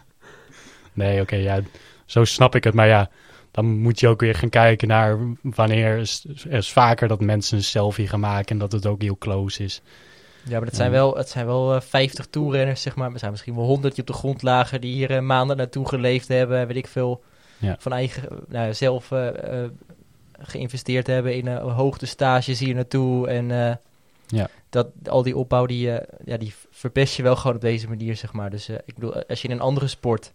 Nee, oké, ja, zo snap ik het. Maar ja, dan moet je ook weer gaan kijken naar wanneer is, is vaker dat mensen een selfie gaan maken en dat het ook heel close is. Ja, maar het zijn wel, het zijn wel eh, 50 toerrenners, zeg maar. Er zijn misschien wel 100 die op de grond lagen, die hier eh, maanden naartoe geleefd hebben. Weet ik veel. Ja. Van eigen, nou, zelf eh, geïnvesteerd hebben in uh, hoogtestages hier naartoe. En Ja. dat, al die opbouw, die, ja, die verpest je wel gewoon op deze manier, zeg maar. Dus ik bedoel, als je in een andere sport...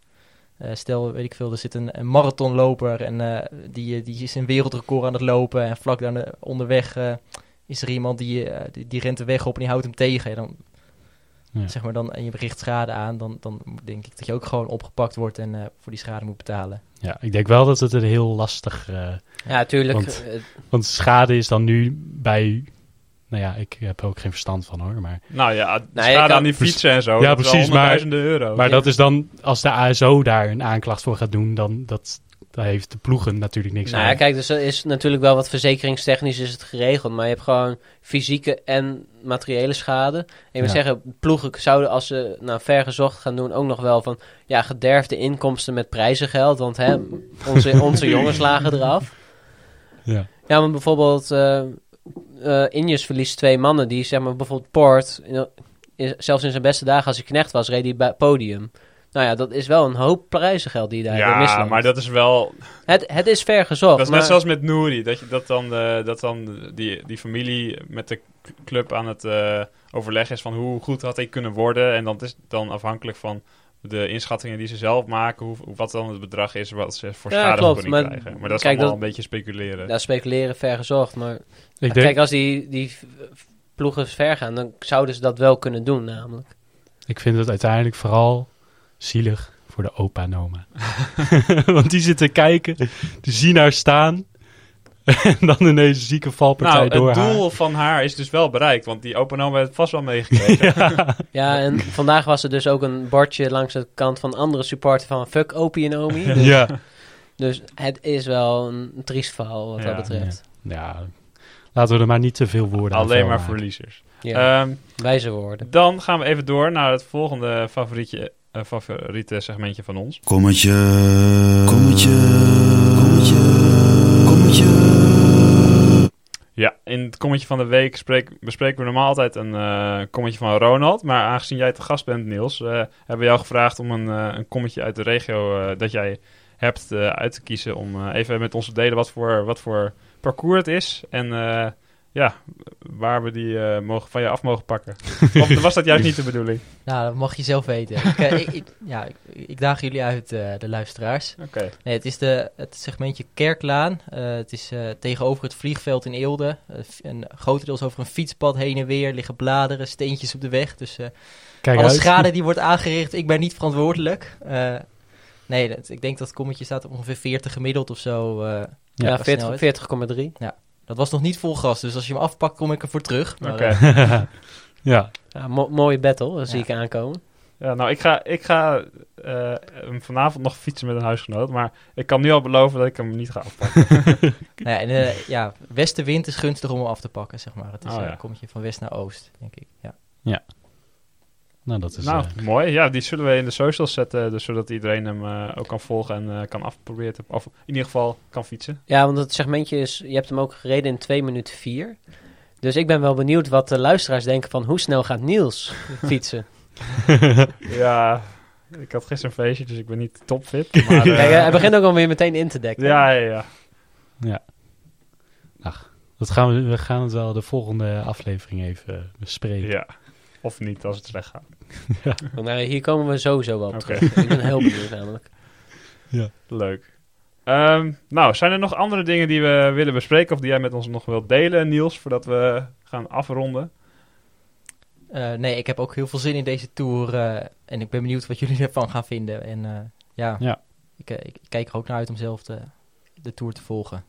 stel, weet ik veel, er zit een, een marathonloper en die, die is een wereldrecord aan het lopen. En vlak daar onderweg is er iemand die, eh, die, die rent de weg op en die houdt hem tegen. En dan, Ja. zeg maar, dan, en je bericht schade aan, dan, dan denk ik dat je ook gewoon opgepakt wordt en eh, voor die schade moet betalen. Ja, ik denk wel dat het een heel lastig... eh, Ja, tuurlijk. Want- want schade is dan nu bij... Nou ja, ik heb er ook geen verstand van hoor, maar... Nou ja, Nou, je schade kan- aan die fietsen en zo. Ja, precies, maar- euro. Maar Ja. dat is dan, als de ASO daar een aanklacht voor gaat doen, dan dat, daar heeft de ploegen natuurlijk niks nou aan. ja, kijk, dus er is natuurlijk wel wat verzekeringstechnisch is het geregeld. Maar je hebt gewoon fysieke en materiële schade. En je moet Ja. zeggen, ploegen zouden als ze nou vergezocht gaan doen ook nog wel van... Ja, gederfde inkomsten met prijzengeld. Want hè, onze, onze jongens lagen eraf. Ja. Ja, want bijvoorbeeld eh Injes verliest twee mannen. Die zeg maar bijvoorbeeld in- is- zelfs in zijn beste dagen als hij knecht was, reed hij bij het podium. Nou ja, dat is wel een hoop prijzengeld die je daar ja, misloopt. maar dat is wel... het, het is ver gezocht. Dat is maar, net zoals met Nouri. Dat, je, dat dan, eh, dat dan die, die familie met de club aan het eh overleg is van hoe goed had hij kunnen worden. En dat is dan afhankelijk van de inschattingen die ze zelf maken. Hoe, hoe- wat dan het bedrag is wat ze voor Ja, schadevergoeding klopt, maar krijgen. Maar dat is kijk, allemaal dat- een beetje speculeren. Ja, speculeren ver gezocht. Maar ik denk, kijk, als die, die ploegen ver gaan, dan zouden ze dat wel kunnen doen namelijk. ik vind het uiteindelijk vooral zielig voor de opa en oma. Want die zitten kijken, die zien haar staan. en dan ineens een zieke valpartij nou, door het haar. doel van haar is dus wel bereikt. Want die open oma heeft vast wel meegekregen. Ja, en vandaag was er dus ook een bordje langs de kant van andere supporter van fuck Opie en Omi. Dus, ja. dus het is wel een triest verhaal wat Ja, dat betreft. ja, laten we er maar niet te veel woorden aan Alleen maar maken. verliezers. Ja, Ehm, wijze woorden. dan gaan we even door naar het volgende favorietje, favoriete segmentje van ons. Kommetje. Kommetje. Kommetje. Kommetje. Ja, in het kommetje van de week spreek- bespreken we normaal altijd een eh kommetje van Ronald. Maar aangezien jij te gast bent, Niels, eh, hebben we jou gevraagd om een, eh, een kommetje uit de regio eh, dat jij hebt eh, uit te kiezen. Om eh, even met ons te delen wat voor, wat voor parcours het is. En eh, ja, waar we die eh, mogen, van je af mogen pakken. of was dat juist niet de bedoeling? Nou, dat mag je zelf weten. ik, eh, ik, ik- ja, ik, ik daag jullie uit, eh, de luisteraars. Oké. Nee, het is de, het segmentje Kerklaan. Eh, het is eh, tegenover het vliegveld in Eelde. En grotendeels over een fietspad heen en weer. liggen bladeren, steentjes op de weg. Dus eh, Kijk alle uit. schade die wordt aangericht, ik ben niet verantwoordelijk. Eh, nee, dat, ik denk dat het kommetje staat op ongeveer 40 gemiddeld of zo. eh. Ja, qua 40 snelheid. 40,3. dat was nog niet vol gas, dus als je hem afpakt, kom ik ervoor terug. Oké. eh, ja, Ja, mo- mooie battle, dat zie Ja. ik aankomen. Ja, nou, ik ga, ik ga eh, hem vanavond nog fietsen met een huisgenoot. Maar ik kan nu al beloven dat ik hem niet ga afpakken. nou ja, en, eh, ja, westenwind is gunstig om hem af te pakken, zeg maar. Het is Oh, ja. een kommetje van west naar oost, denk ik. Ja. Nou dat is... nou, eh, mooi. Ja, die zullen we in de socials zetten. Dus zodat iedereen hem eh, ook kan volgen en eh, kan afproberen. te- Of in ieder geval kan fietsen. Ja, want het segmentje is, je hebt hem ook gereden in 2 minuten 4. Dus ik ben wel benieuwd wat de luisteraars denken van hoe snel gaat Niels fietsen. Ja, Ik had gisteren een feestje, dus ik ben niet topfit. Maar, eh, Kijk, hij begint ook alweer meteen in te dekken. ja, ja, ja. Dat gaan we, we gaan het wel de volgende aflevering even bespreken. ja. Of niet, als het slecht gaat. Want, nou, hier komen we sowieso wel op terug. Ik ben heel benieuwd namelijk. Leuk. Ehm, nou, zijn er nog andere dingen die we willen bespreken of die jij met ons nog wilt delen, Niels, voordat we gaan afronden? Eh, nee, ik heb ook heel veel zin in deze tour. eh, en ik ben benieuwd wat jullie ervan gaan vinden. En eh, ja, Ja. Ik, ik kijk er ook naar uit om zelf de, de tour te volgen.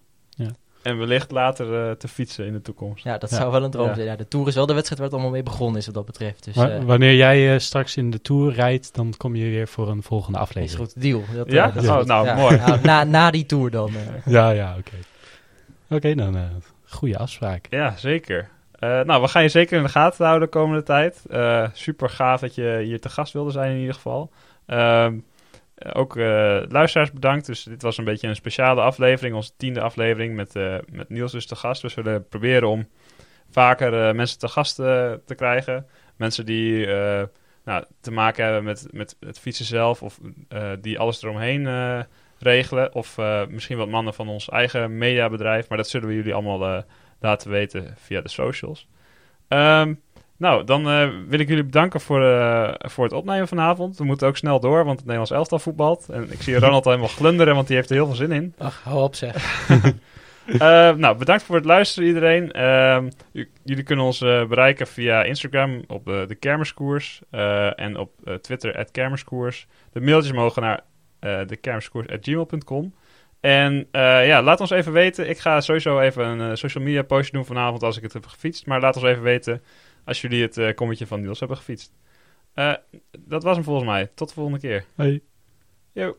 En wellicht later eh, te fietsen in de toekomst. Ja, dat Ja. zou wel een droom Ja. zijn. Ja, de tour is wel de wedstrijd waar het allemaal mee begonnen is wat dat betreft. Dus Maar eh, wanneer jij eh, straks in de Tour rijdt, dan kom je weer voor een volgende is aflevering. goed, deal. Dat, Ja? dat is Oh, goed. nou, Ja. mooi. Nou, na, na die tour dan. eh. Ja, ja, oké. Oké, dan eh goede afspraak. Ja, zeker. Eh, nou, we gaan je zeker in de gaten houden de komende tijd. Eh, super gaaf dat je hier te gast wilde zijn in ieder geval. Ehm, eh, ook eh, luisteraars bedankt. Dus dit was een beetje een speciale aflevering, onze tiende aflevering met, eh, met Niels dus te gast. We zullen proberen om vaker eh, mensen te gast eh, te krijgen. Mensen die eh, nou, te maken hebben met, met het fietsen zelf of eh, die alles eromheen eh, regelen. Of eh, misschien wat mannen van ons eigen mediabedrijf. Maar dat zullen we jullie allemaal eh, laten weten via de socials. Ehm, nou, dan eh, wil ik jullie bedanken voor, eh, voor het opnemen vanavond. We moeten ook snel door, want het Nederlands elftal voetbalt. En ik zie Ronald al helemaal glunderen, want die heeft er heel veel zin in. Ach, hou op zeg. Eh, nou, bedankt voor het luisteren iedereen. Ehm, jullie kunnen ons bereiken via Instagram op de Kermiskoers en op Twitter at Kermiskoers. De mailtjes mogen naar uh, dekermiskoers.gmail.com. En eh, ja, laat ons even weten. Ik ga sowieso even een social media postje doen vanavond als ik het heb gefietst. Maar laat ons even weten als jullie het eh kommetje van Niels hebben gefietst. Eh, dat was hem volgens mij. Tot de volgende keer. Hoi. Yo.